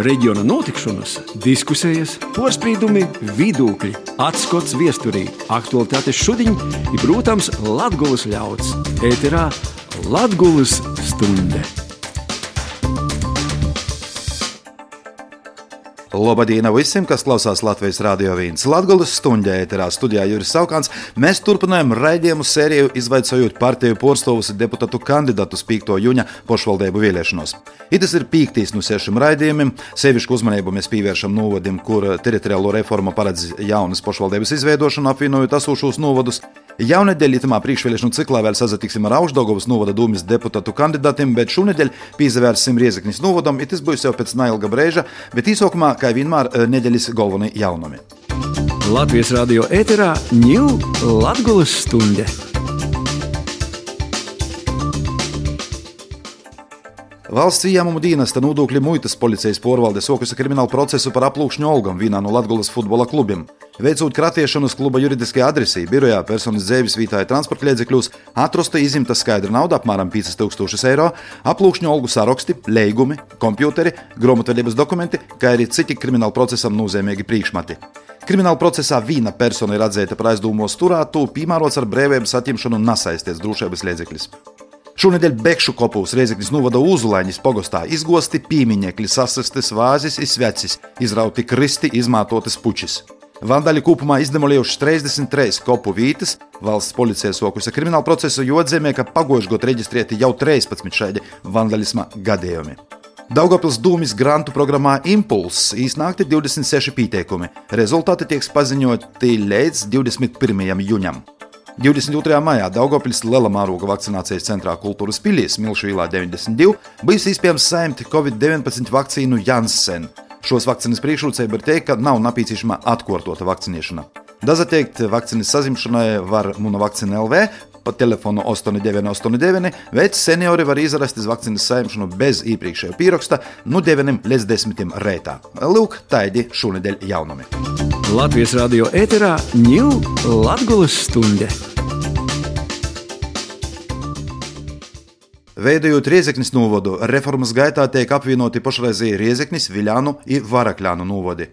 reģiona notikšanas, diskusijas, porcelāna, vidūkļi, atskats viesturī, aktualitātes šodien ir, protams, Latvijas ļauds. Ēterā Latvijas stunde! Labdien visiem, kas klausās Latvijas Rādio 1. Latvijas stundā ēterā studijā Juris Saukants. Mēs turpinām raidījumu sēriju, izvaicojot partiju porstovus deputātu kandidātus 5. jūņa pašvaldību vēlēšanos. Itas ir pīktīs no sešiem raidījumiem. Sevišķu uzmanību mēs pievēršam novadim, kur teritoriālo reformu paredz jaunas pašvaldības izveidošanu, apvienojot esošos novadus. Jaunedēļ itamā priekšvēlēšanu ciklā vēl sazatiksim ar Aušdagovas novada dūmis deputātu kandidātiem, bet šonedēļ piezavērsim Riezeknis novadam, it tas būs jau pēc nailga brēža, bet īsākumā, kā vienmēr, nedēļas galvenie jaunumi. Latvijas radio ēterā ņūl Latgulas stunde! Valsts ieņēmumu dienesta nodokļu muitas policijas porvalde sokusi kriminālu procesu par aplūkšņu algam vienā no Latvijas futbola klubiem. Veicot kratiešanas kluba juridiskajā adresī, birojā personas dzīves vītāja transporta līdzekļos, atrasta izimta skaidra nauda apmēram 5000 eiro, aplūkšņu algu saraksti, leigumi, kompjuteri, grāmatvedības dokumenti, kā arī citi krimināla procesam nozīmīgi priekšmeti. Krimināla procesā viena persona ir atzīta par aizdomos turētu, piemērots ar brīvības atņemšanu un nesaisties drošības līdzekļus. Šonadēļ Bekšu kopūs Reizeknas novada Uzulaiņas pogostā izgosti pīmiņekļi, sasistas vāzes, izsvecis, izrauti kristi, izmantotas puķis. Vandāļi kopumā izdemolējuši 33 kopu vītas. Valsts policija sokusi kriminālu procesu, jo atzīmē, ka pagājušajā gadā reģistrēti jau 13 šādi vandalisma gadījumi. Daugopils dūmis grantu programmā Impulss iznākti 26 pieteikumi. Rezultāti tiek paziņoti līdz 21. jūnijam. 22. maijā Daugopils Liela mēroga vakcinācijas centrā Kultūras pilīs Milšu ielā 92 bijis iespējams saimti Covid-19 vakcīnu Janssen. Šos vakcīnas priekšrocība ir teikt, ka nav nepieciešama atkārtota vakcinēšana. Daza teikt, vakcīnas sazimšanai var Muna vakcīna LV pa telefonu 8989, bet seniori var izrast iz vakcīnas saimšanu bez iepriekšējā pieraksta no 9 līdz 10 reitā. Lūk, taidi šonadēļ jaunumi. Latvijas radio ēterā ņūl Latgulas stunde! Veidojot Riezeknis novadu, reformas gaitā tiek apvienoti pašreizēji Riezeknis, Viļānu un Varakļānu novadi.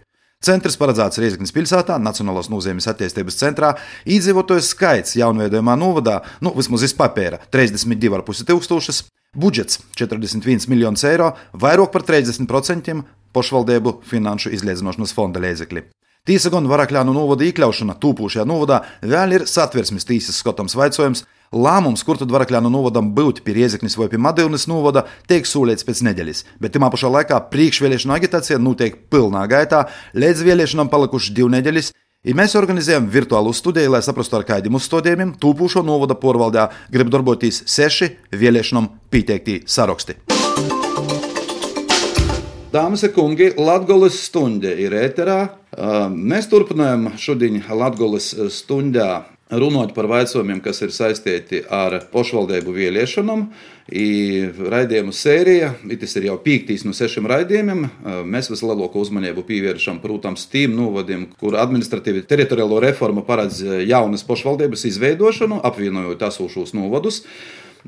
Centrs paredzēts Riezeknis pilsētā, Nacionālās nozīmes attīstības centrā. Iedzīvotāju skaits jaunveidojumā novadā, nu vismaz iz papēra, 32,5 tūkstošus, budžets 41 miljonus eiro, vairāk par 30% pašvaldību finanšu izliedzināšanas fonda līdzekļi. Tīsa gan Varakļānu novada iekļaušana tūpošajā novadā vēl ir satversmes tīsas skatāms jautājums. Lēmums, kur tad Varakļānu novadam būt pie Riezeknis vai pie Madilnes novada, tiek solīts pēc nedēļas, bet tajā pašā laikā priekšvēlēšana agitācija notiek pilnā gaitā, līdz vēlēšanām palikušas divas nedēļas. Ja mēs organizējam virtuālu studiju, lai saprastu, ar kādiem uzstādījumiem tūpošo novada porvaldē grib darboties seši vēlēšanām pieteikti saraksti. Dāmas un kungi, Latvijas stunda ir ēterā. Mēs turpinām šodien Latvijas stundā runāt par jautājumiem, kas ir saistīti ar pašvaldību vēlēšanām. Raidījumu sērija, tas ir jau piektīs no sešiem raidījumiem. Mēs vislielāko uzmanību pievēršam, protams, tiem novadiem, kur administratīvi teritoriālo reformu paredz jaunas pašvaldības izveidošanu, apvienojot esošos novadus.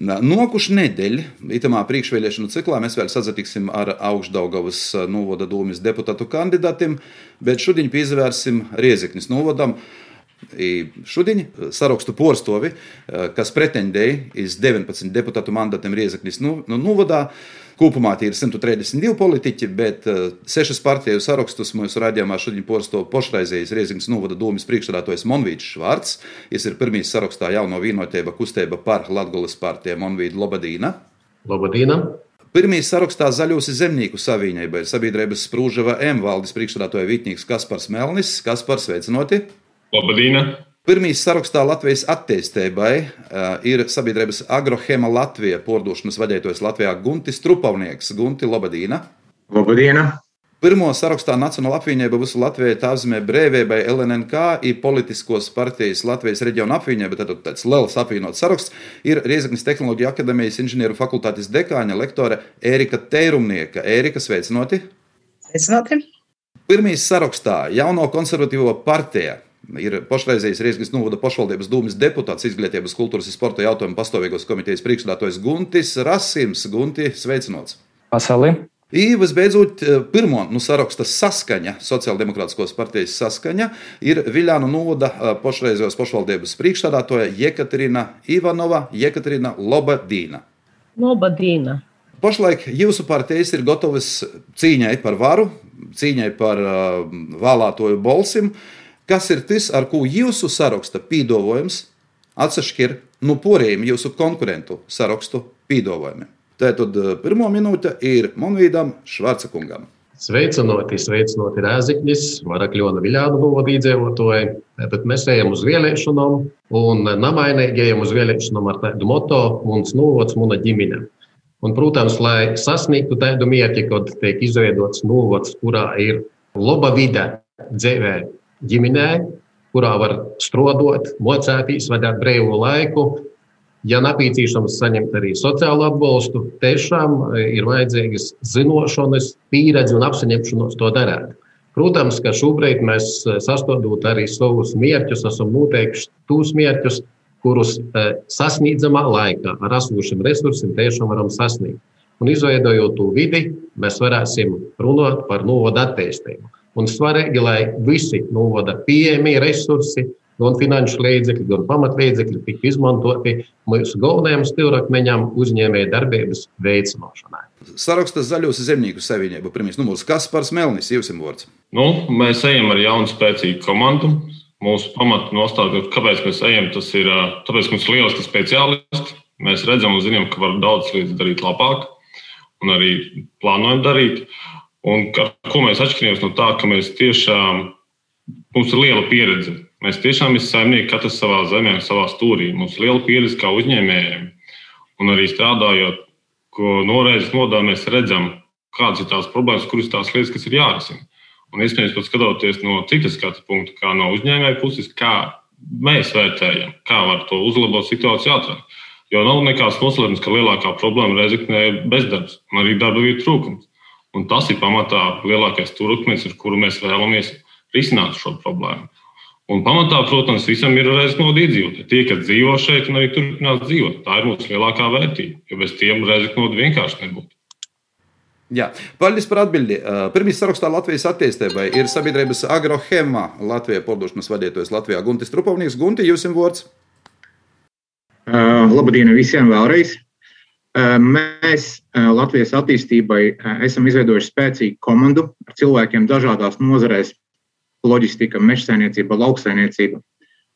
Nokušu nedēļu, itamā priekšvēlēšanu ciklā, mēs vēl sazatiksim ar augšdaugavas novada domas deputātu kandidātiem, bet šodien piezvērsim Riezeknis novadam. I šodien sarakstu porstovi, kas pretendēja iz 19 deputātu mandātiem Riezeknis novadā. Nu, Kopumā tie ir 132 politiķi, bet uh, sešas partiju sarakstus mūsu raidījumā šodien porsto pašreizējais Rieziņas novada domas priekšstādātājs Monvīds Švarts. Viņš ir pirmīs sarakstā jauno vienotība kustība par Latgulas partiju Monvīdu Lobadīna. Lobadīna. Pirmie sarakstā zaļos zemnieku savienība ir sabiedrības sprūžava M valdes priekšstādātāja Vitņīgs Kaspars Melnis. Kaspars sveicinoti! Labdien! Pirmīs sarakstā Latvijas attīstībai uh, ir sabiedrības agrohēma Latvija pordošanas vadītājs Latvijā Guntis Trupavnieks, Gunti Labadīna. Labdien! Pirmo sarakstā Nacionāla apvienība visu Latviju tāzmē brīvībai LNNK ir politiskos partijas Latvijas reģiona apvienība, tad tāds liels apvienots saraksts ir Riezaknis Tehnoloģija akadēmijas inženieru fakultātes dekāņa lektore Ērika Teirumnieka. Ērika, sveicinoti! Sveicināti! Pirmīs sarakstā jauno konservatīvo partiju Ir pašreizējais Rīgas novada pašvaldības dūmas deputāts izglītības, kultūras un sporta jautājumu pastāvīgos komitejas priekšstādātājs Guntis Rasims. Gunti, sveicināts! Pasauли! I visbeidzot, pirmo nu, saraksta saskaņa, Sociāldemokrātiskos partijas saskaņa, ir Viljānu novada pašreizējos pašvaldības priekšstādātoja Jekaterina Ivanova, Jekaterina Lobadīna. Lobadīna. Pašlaik jūsu partijas ir gatavas cīņai par varu, cīņai par uh, vēlētoju balsim. Kas ir tas, ar ko jūsu saraksta pīdolojums atšķir no porējiem jūsu konkurentu sarakstu pīdolojumiem? Tātad pirmā minūte ir Monvīdam Švarcakungam. Sveicinoti, sveicinoti Rēziknis, Varakļona Viļānu novada iedzīvotāji. Bet mēs ejam uz vēlēšanām, un namainīgi ejam uz vēlēšanām ar tādu moto: mums novots, muna ģimene. Un, protams, lai sasniegtu tādu mērķi, kad tiek izveidots novads, kurā ir laba vide dzīvē ģimenē, kurā var strādāt, mocēties, vadīt brīvu laiku, ja nepieciešams saņemt arī sociālo atbalstu, tiešām e, ir vajadzīgas zināšanas, pieredze un apziņošanos to darīt. Protams, ka šobrīd mēs e, sastādot arī savus mērķus, esam noteikuši tos mērķus, kurus e, sasniedzamā laikā ar esošiem resursiem tiešām varam sasniegt. Un izveidojot to vidi, mēs varēsim runāt par novada attīstību. Un svarīgi, lai visi novada pieejamie resursi, gan finanšu līdzekļi, gan pamatlīdzekļi tiktu izmantoti mūsu galvenajam stūrakmeņam uzņēmēja darbības veicināšanai. Sarakstas zaļos zemnieku savienību pirmais numurs Kaspars Melnis, Iesim vārds. Nu, mēs ejam ar jaunu spēcīgu komandu mūsu pamatu nostādīt, kāpēc mēs ejam. Tas ir tāpēc, ka mums ir lieliski speciālisti. Mēs redzam un zinām, ka var daudz lietas darīt labāk, un arī plānojam darīt. Un ka, ko mēs atšķiramies no tā, ka mēs tiešām, mums ir liela pieredze. Mēs tiešām esam saimnieki, katrs savā zemē, savā stūrī. Mums ir liela pieredze kā uzņēmējiem. Un arī strādājot, ko noreizes nodā mēs redzam, kādas ir tās problēmas, kuras tās lietas, kas ir jārisina. Un iespējams, pat skatoties no citas skatu punkta, kā no uzņēmēja puses, kā mēs vērtējam, kā var to uzlabot situāciju ātrāk. Jo nav nekāds noslēpums, ka lielākā problēma Reizeknē ir bezdarbs un arī darba vietu trūkums. Un tas ir pamatā lielākais turkmenis, ar kuru mēs vēlamies risināt šo problēmu. Un pamatā, protams, visam ir reizekno iedzīvotāji. Tie, kas dzīvo šeit un arī turpinās dzīvot, tā ir mūsu lielākā vērtība. Jo bez tiem reizekno vienkārši nebūtu. Jā, paldies par atbildi. Pirmie sarakstā Latvijas attīstībai ir sabiedrības agrohēma Latvijas pārdošanas vadītājs Latvijā Guntis Trupovnieks. Gunti, jums ir vārds. Uh, labdien visiem vēlreiz! Mēs Latvijas attīstībai esam izveidojuši spēcīgu komandu ar cilvēkiem dažādās nozarēs - loģistika, mežsainiecība, lauksainiecība,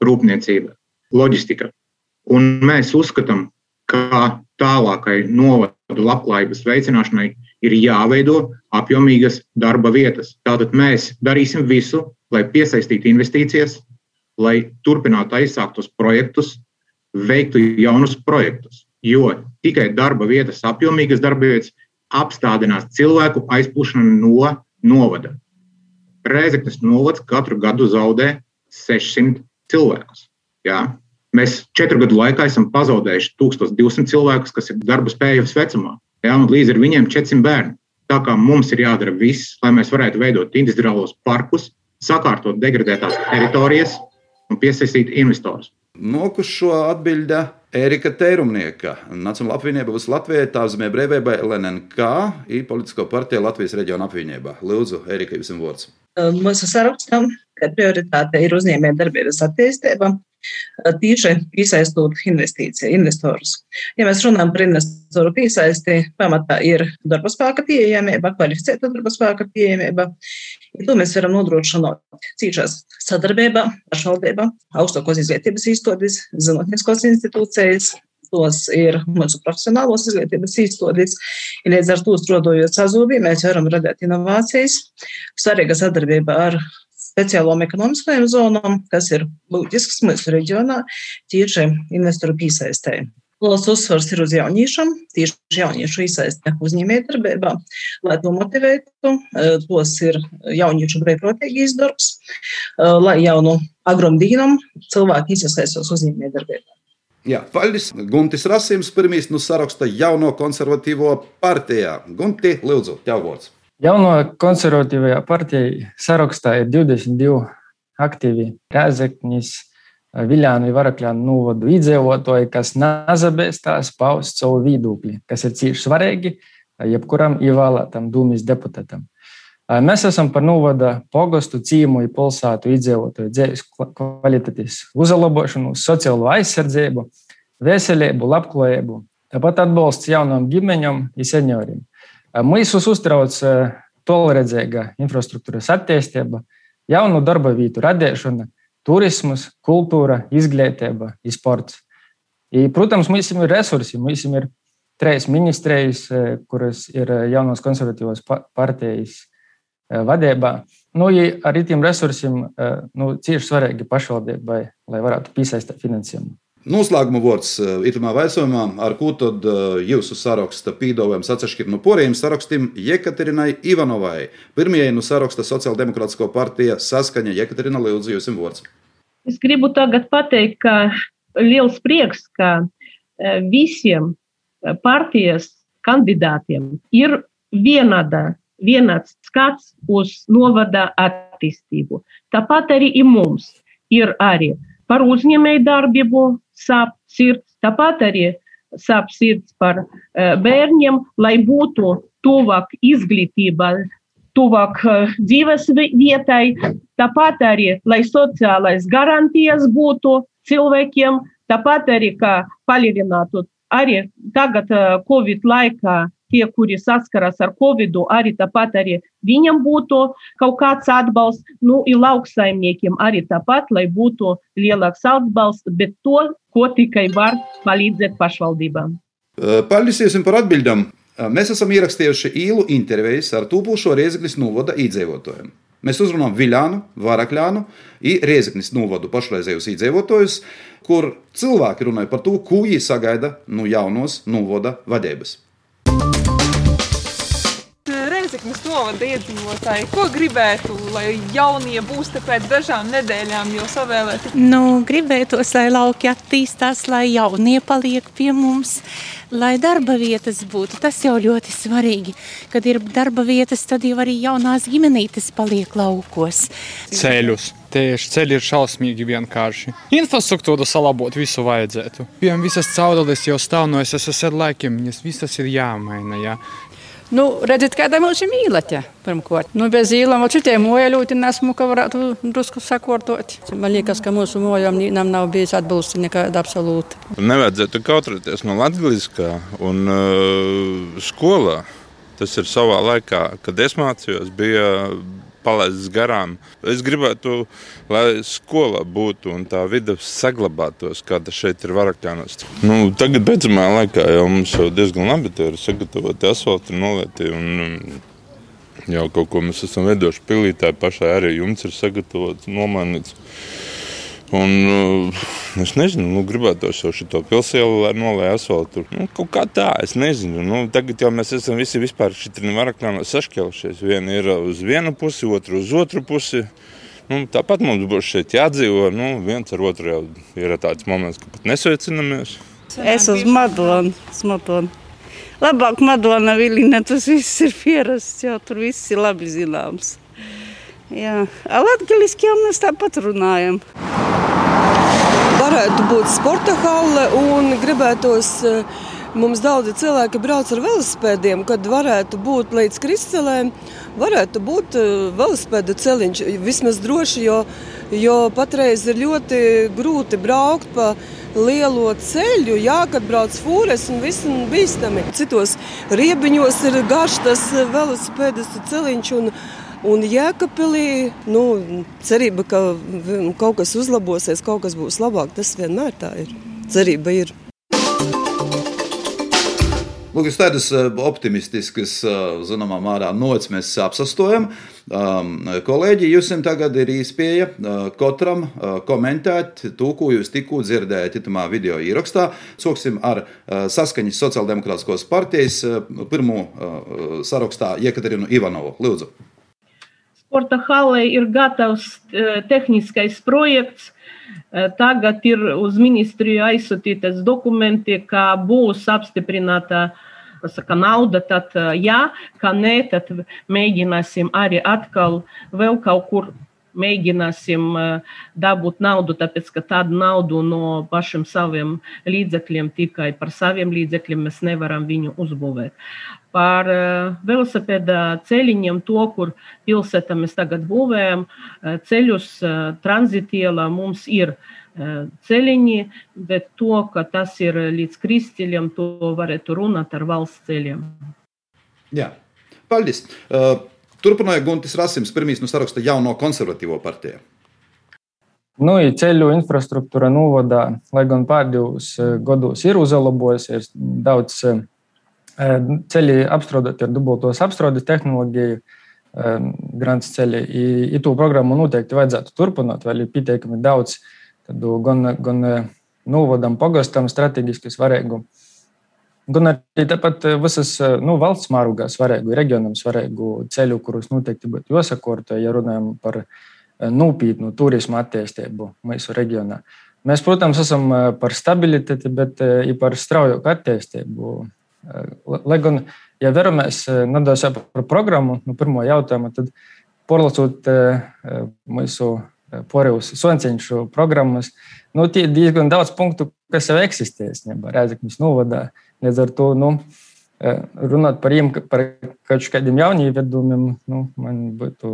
rūpniecība, loģistika. Un mēs uzskatām, ka tālākai novadu labklājības veicināšanai ir jāveido apjomīgas darba vietas. Tātad mēs darīsim visu, lai piesaistītu investīcijas, lai turpinātu aizsāktos projektus, veiktu jaunus projektus. Jo tikai darba vietas, apjomīgas darba vietas apstādinās cilvēku aizplūšanu no novada. Rēzeknes novads katru gadu zaudē 600 cilvēkus. Jā. Mēs četru gadu laikā esam pazaudējuši 1200 cilvēkus, kas ir darba spējīgas vecumā. Un līdz ar viņiem 400 bērni. Tā kā mums ir jādara viss, lai mēs varētu veidot industriālos parkus, sakārtot degradētās teritorijas un piesaistīt investorus. Nokušo atbilde Erika Teirumnieka, Nacionāla apvienība būs Latvijai, tāzemē brīvībai LNK, ir politisko partiju Latvijas reģiona apvienībā. Lūdzu, Erika, jums vārds. Mūsu sarakstam, ka prioritāte ir uzņēmē darbības attīstība, tīši piesaistot investorus. Ja mēs runājam par investoru piesaisti, pamatā ir darba spēka pieejamība, kvalificēta darba spēka pieejamība. To mēs varam nodrošināt cīšās sadarbībā, pašvaldībā, augstākos izglītības īstotis, zinātniskos institūcijas, tos ir mūsu profesionālos izglītības īstotis. Līdz ar to strādājot sazūbī, mēs varam radīt inovācijas, svarīga sadarbība ar speciālām ekonomiskajām zonām, kas ir būtisks mūsu reģionā, tieši investoru piesaistē. Liels uzsvars ir uz jauniešiem, tieši jauniešu iesaistē uzņēmējdarbībā, lai to motivētu. Eh, tos ir jauniešu brīvprātīgais darbs, eh, lai jaunu agromdīnam cilvēki iesaistos uzņēmējdarbībā. Jā, paldies. Guntis Rasims, pirmīs no saraksta jauno konservatīvo partijā. Gunti, lūdzu, tev vārds. Jauno konservatīvajā partijā sarakstā ir 22 aktīvi Rēzekņas, Viljānu un Varakļānu novadu iedzīvotāji, kas nezabēstās paust savu viedokli, kas ir cīši svarīgi, jebkuram ievēlētam dūmis deputātam. Mēs esam par novada pogostu, cīmu, pilsētu iedzīvotāju dzīves kvalitātes uzlabošanu, sociālo aizsardzību, veselību, labklājību, tāpat atbalsts jaunam ģimeņam un senioriem. Mūsus uztrauc toleredzīga infrastruktūras attīstība, jaunu darba vietu radīšana, turisms, kultūra, izglītība, sports. I, protams, mums ir resursi, mums ir trīs ministrijas, kuras ir jaunos konservatīvos partijas vadībā. Nu, ja ar tiem resursiem nu, cieši svarīgi pašvaldībai, lai varētu piesaistīt finansējumu. Noslēguma vārds itamā vaicojumā, ar ko tad jūsu saraksta pīdovējums atšķir no poriem sarakstiem Jekaterinai Ivanovai. Pirmajai no saraksta Sociāldemokrātisko partija saskaņa Jekaterina Lūdzu, jums vārds. Es gribu tagad pateikt, ka liels prieks, ka visiem partijas kandidātiem ir vienāda, vienāds skats uz novada attīstību. Tāpat arī mums ir arī par uzņēmēju darbību sāp sirds, tāpat arī sāp sirds par bērniem, lai būtu tuvāk izglītība, tuvāk dzīves vietai, tāpat arī, lai sociālais garantijas būtu cilvēkiem, tāpat arī, kā palielinātu arī tagad Covid laikā tie, kuri saskaras ar Covid, arī tāpat arī viņam būtu kaut kāds atbalsts, nu, ir lauksaimniekiem arī tāpat, lai būtu lielāks atbalsts, bet to, ko tikai var palīdzēt pašvaldībām. Paldies par atbildēm! Mēs esam ierakstījuši īlu intervijas ar tūpošo Rieziklis novada iedzīvotājiem. Mēs uzrunājam Viljānu, Varakļānu un Rieziknis novadu pašreizējos iedzīvotājus, kur cilvēki runāja par to, ko viņi sagaida no jaunos novada vadības. Reizeknas novada iedzīvotāji, ko gribētu, lai jaunie būs te pēc dažām nedēļām jau savēlēti? Nu, gribētos, lai lauki attīstās, lai jaunie paliek pie mums, lai darba vietas būtu. Tas jau ļoti svarīgi. Kad ir darba vietas, tad jau arī jaunās ģimenītes paliek laukos. Ceļus. Tieši ceļi ir šausmīgi vienkārši. Infrastruktūru salabot visu vajadzētu. Piemēram, visas caurules jau stāv no SSR laikiem, viņas visas ir jāmaina. Jā. Nu, redziet, kāda mums ir mīlestība. Pirmkārt, nu, bez īlām vēl citiem mojām nesmu, ka varētu drusku sakortot. Man liekas, ka mūsu mojām nav bijis atbalsts nekāda absolūta. Nevajadzētu kautrēties no latviskā un uh, skolā. Tas ir savā laikā, kad es mācījos, bija palaists garām. Es gribētu, lai skola būtu un tā vide saglabātos, kā tas šeit ir varakļānos. Nu, tagad, beidzamā laikā, jau mums jau diezgan labi ir sagatavoti asfalti nolieti. Un, Jau kaut ko mēs esam veidojuši pilītāji, pašai arī jums ir sagatavots, nomainīts. Un, uh, es nezinu, nu, gribētu jau šo pilsētu, lai nolaistu asfaltu. Nu, kaut kā tā, es nezinu. Nu, tagad jau mēs esam visi vispār šitri varakļā sašķelšies. Viena ir uz vienu pusi, otra uz otru pusi. Nu, tāpat mums būs šeit jādzīvo. Nu, viens ar otru jau ir tāds moments, ka pat nesveicinamies. Es uz Madonu. Madonu. Labāk Madona Vilina, tas viss ir pierasts, jau tur viss ir labi zināms. Jā, jau mēs tāpat runājam varētu būt sporta halle un gribētos. Eh, mums daudzi cilvēki brauc ar velospēdiem, kad varētu būt līdz kristālēm, varētu būt eh, velospēda celiņš vismaz droši, jo, jo patreiz ir ļoti grūti braukt pa lielo ceļu, jā, kad brauc fūres un viss ir bīstami. Citos riebiņos ir garš tas velospēdas celiņš. Un, Jēkabīlī nu, cerība, ka kaut kas uzlabosies, kaut kas būs labāk, tas vienmēr tā ir. Cerība ir. Lūk, tādas eh, optimistiskas, eh, zināmā mērā, nots mēs apsastojam. Um, kolēģi, jums tagad ir iespēja uh, katram komentēt to, ko jūs tikko dzirdējāt itamā video ierakstā. Sāksim ar saskaņas sociāldemokrātiskos partijas pirmo sarakstā Jekaterinu Ivanovu. Lūdzu! Sporta halē ir gatavs tehniskais projekts. Tagad ir uz ministriju aizsūtītas dokumenti, ka būs apstiprināta saka, nauda, tad jā, ka nē, tad mēģināsim arī atkal vēl kaut kur mēģināsim dabūt naudu, tāpēc ka tādu naudu no pašiem saviem līdzekļiem, tikai par saviem līdzekļiem mēs nevaram viņu uzbūvēt. Par velosipēda ceļiem, to, kur pilsētā mēs tagad būvējam, ceļus tranzitielā mums ir ceļiņi, bet to, ka tas ir līdz kristīļiem, to varētu runāt ar valsts ceļiem. Jā, paldies! Uh... Turpināja Guntis Rasims, pirmīs no saraksta jauno konservatīvo partiju. Nu, ja ceļu infrastruktūra novadā, lai gan pēdējos eh, gados ir uzlabojusies, daudz eh, ceļi apstrādāti ar dubultos apstrādes tehnoloģiju, eh, grāmatas ceļi. I to programmu noteikti vajadzētu turpināt, vēl ir pietiekami daudz gan, gan novadam, pagastam, strateģiski svarīgu Gan arī tāpat eh, visas eh, nu, valsts mārugā svarīgu, reģionam svarīgu ceļu, kurus noteikti būtu jāsakorto, ja runājam par eh, nopietnu turismu attīstību mūsu reģionā. Mēs, protams, esam par stabilitāti, bet arī par strauju attīstību. Lai gan, ja veramies nedaudz par programmu, nu, pirmo jautājumu, tad porlasot mūsu porevus sonciņšu programmas, nu, tie diezgan daudz punktu, kas jau eksistē, Rēzaknis novadā. Nu, Līdz ar to nu, runāt par, jiem, par kaut kādiem jauniem ievedumiem, nu, man būtu,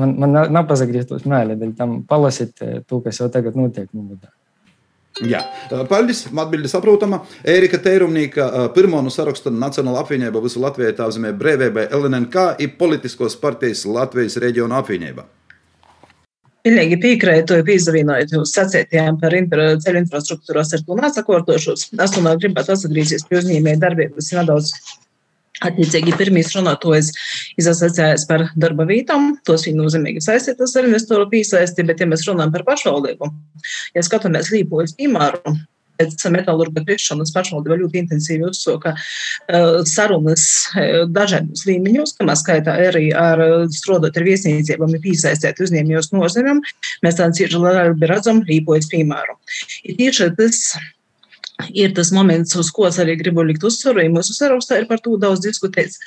man, man nav pazagrieztos mēlē, dēļ tam palasīt to, kas jau tagad notiek. Nu, Jā, paldies. Atbilde saprotama. Ērika Teirumnīka pirmo no saraksta Nacionāla apvienība visu Latviju tā zīmē brīvībai LNK ir politiskos partijas Latvijas reģiona apvienība. Pilnīgi piekrītu, pīzavīnojot jūs sacītajām par infra, ceļu infrastruktūras ar to nesakortošos. Es tomēr gribētu atgriezties pie uzņēmēju darbības nedaudz. Attiecīgi, pirmīs runātojas izasociējas par darba vietām, tos viņi nozīmīgi saistītas ar investoru pīsaisti, bet, ja mēs runājam par pašvaldību, ja skatāmies līpojas piemēru, pēc metālurga krišanas pašvaldība ļoti intensīvi uzsoka uh, sarunas uh, dažādos līmeņos, kamā skaitā arī ar strādāt ar viesnīcībām, ir piesaistīt uzņēmējos nozīmēm. Mēs tādā cieši redzam rīpojas piemēru. Ir tieši tas ir tas moments, uz ko es arī gribu likt uzsvaru. Mūsu sarakstā ir par to daudz diskutēts.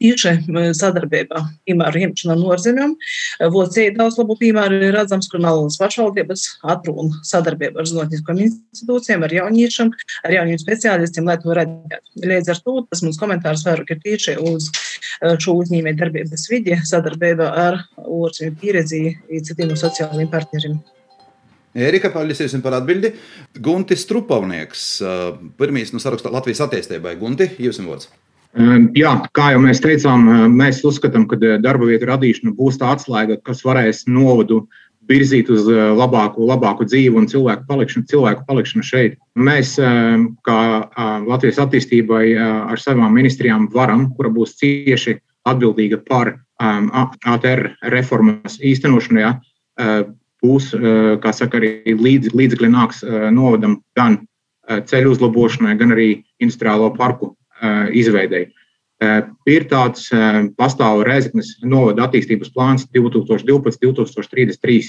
Tieši sadarbībā, piemēram, ņemšanā norzemēm. Vācijā daudz labu piemēru ir redzams, kur Nallas pašvaldības atruna sadarbību ar zinātniskām institūcijām, ar jauniešiem, ar jauniem speciālistiem, lai to redzētu. Līdz ar to tas mums komentārs vairāk ir tieši uz eh, šo uzņēmēju darbības vidi sadarbībā ar ārzemju pieredzi citiem sociālajiem partneriem. Erika, paldies par atbildi. Guntis Trupavnieks, pirmīs no saraksta Latvijas attīstībai. Gunti, jums vārds. Jā, kā jau mēs teicām, mēs uzskatām, ka darba vietu radīšana būs tā atslēga, kas varēs novadu virzīt uz labāku, labāku dzīvi un cilvēku palikšanu, cilvēku palikšanu šeit. Mēs, kā Latvijas attīstībai, ar savām ministrijām varam, kura būs cieši atbildīga par ATR reformas īstenošanu, būs, eh, saka, arī līdz, līdzekļi nāks eh, novadam gan eh, ceļu uzlabošanai, gan arī industriālo parku izveidēji. Ir tāds pastāv Reizeknas novada attīstības plāns 2012-2033,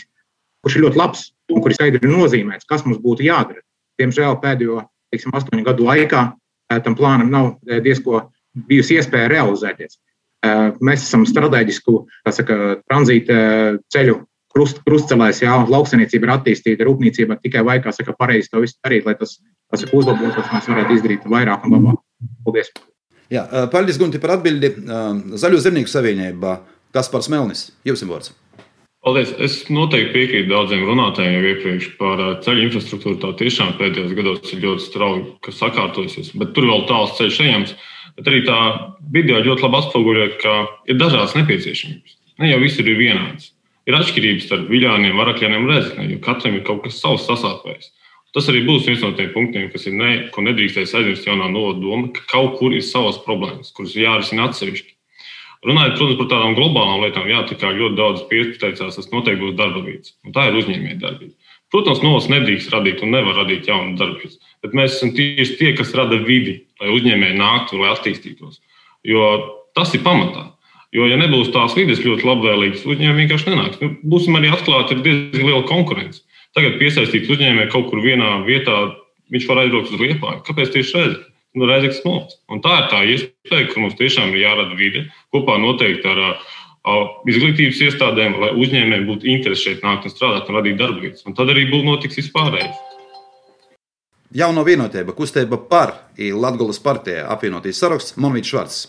kurš ir ļoti labs un skaidri ir nozīmēts, kas mums būtu jādara. Diemžēl pēdējo teiksim, astoņu gadu laikā tam plānam nav diezko bijusi iespēja realizēties. Mēs esam strateģisku saka, tranzīta ceļu krust, krustcelēs, jā, lauksaimniecība ir attīstīta, rūpniecība tikai vajag, kā saka, pareizi to visu darīt, lai tas, tas uzlabotos, mēs varētu izdarīt vairāk un labāk. Paldies! Jā, paldies, Gunti, par atbildi. Zaļo zemnieku savienībā Kaspars Melnis, jums ir vārds. Paldies. Es noteikti piekrītu daudziem runātājiem jau iepriekš par ceļu infrastruktūru. Tā tiešām pēdējos gados ir ļoti strauji sakārtojusies, bet tur vēl tāls ceļš ejams. Bet arī tā video ļoti labi atspoguļo, ka ir dažādas nepieciešamības. Ne jau visur ir vienāds ir atšķirības starp viļāniem, varakļiem un rezeknēm, jo katram ir kaut kas savs sasāpējis. Tas arī būs viens no tiem punktiem, kas ir ne, ko nedrīkstēs aizmirst jaunā novadoma, ka kaut kur ir savas problēmas, kuras jārisina atsevišķi. Runājot, protams, par tādām globālām lietām, jā, tā kā ļoti daudz pieteicās, tas noteikti būs darba vietas. Tā ir uzņēmēja darbība. Protams, novas nedrīkst radīt un nevar radīt jaunu darbības, bet mēs esam tieši tie, kas rada vidi, lai uzņēmēji nāktu, lai attīstītos. Jo tas ir pamatā. Jo, ja nebūs tās vidas ļoti labvēlīgas, uzņēmumi vienkārši nenāks. Nu, būsim arī atklāti, ir diezgan liela konkurence. Tagad piesaistīt uzņēmēju kaut kur vienā vietā, viņš var aizbraukt uz Lietuvā. Kāpēc tieši Reizekne? Nu, Reizekne smolts. Un tā ir tā iespēja, ka mums tiešām ir jārada vide kopā noteikti ar izglītības iestādēm, lai uzņēmējiem būtu interese šeit nākt un strādāt un radīt darba vietas. Un tad arī būs notiks vispārējais. Jauno vienotība, kustība par Latvijas partijā apvienotīs saraksts Monvīts Švarts.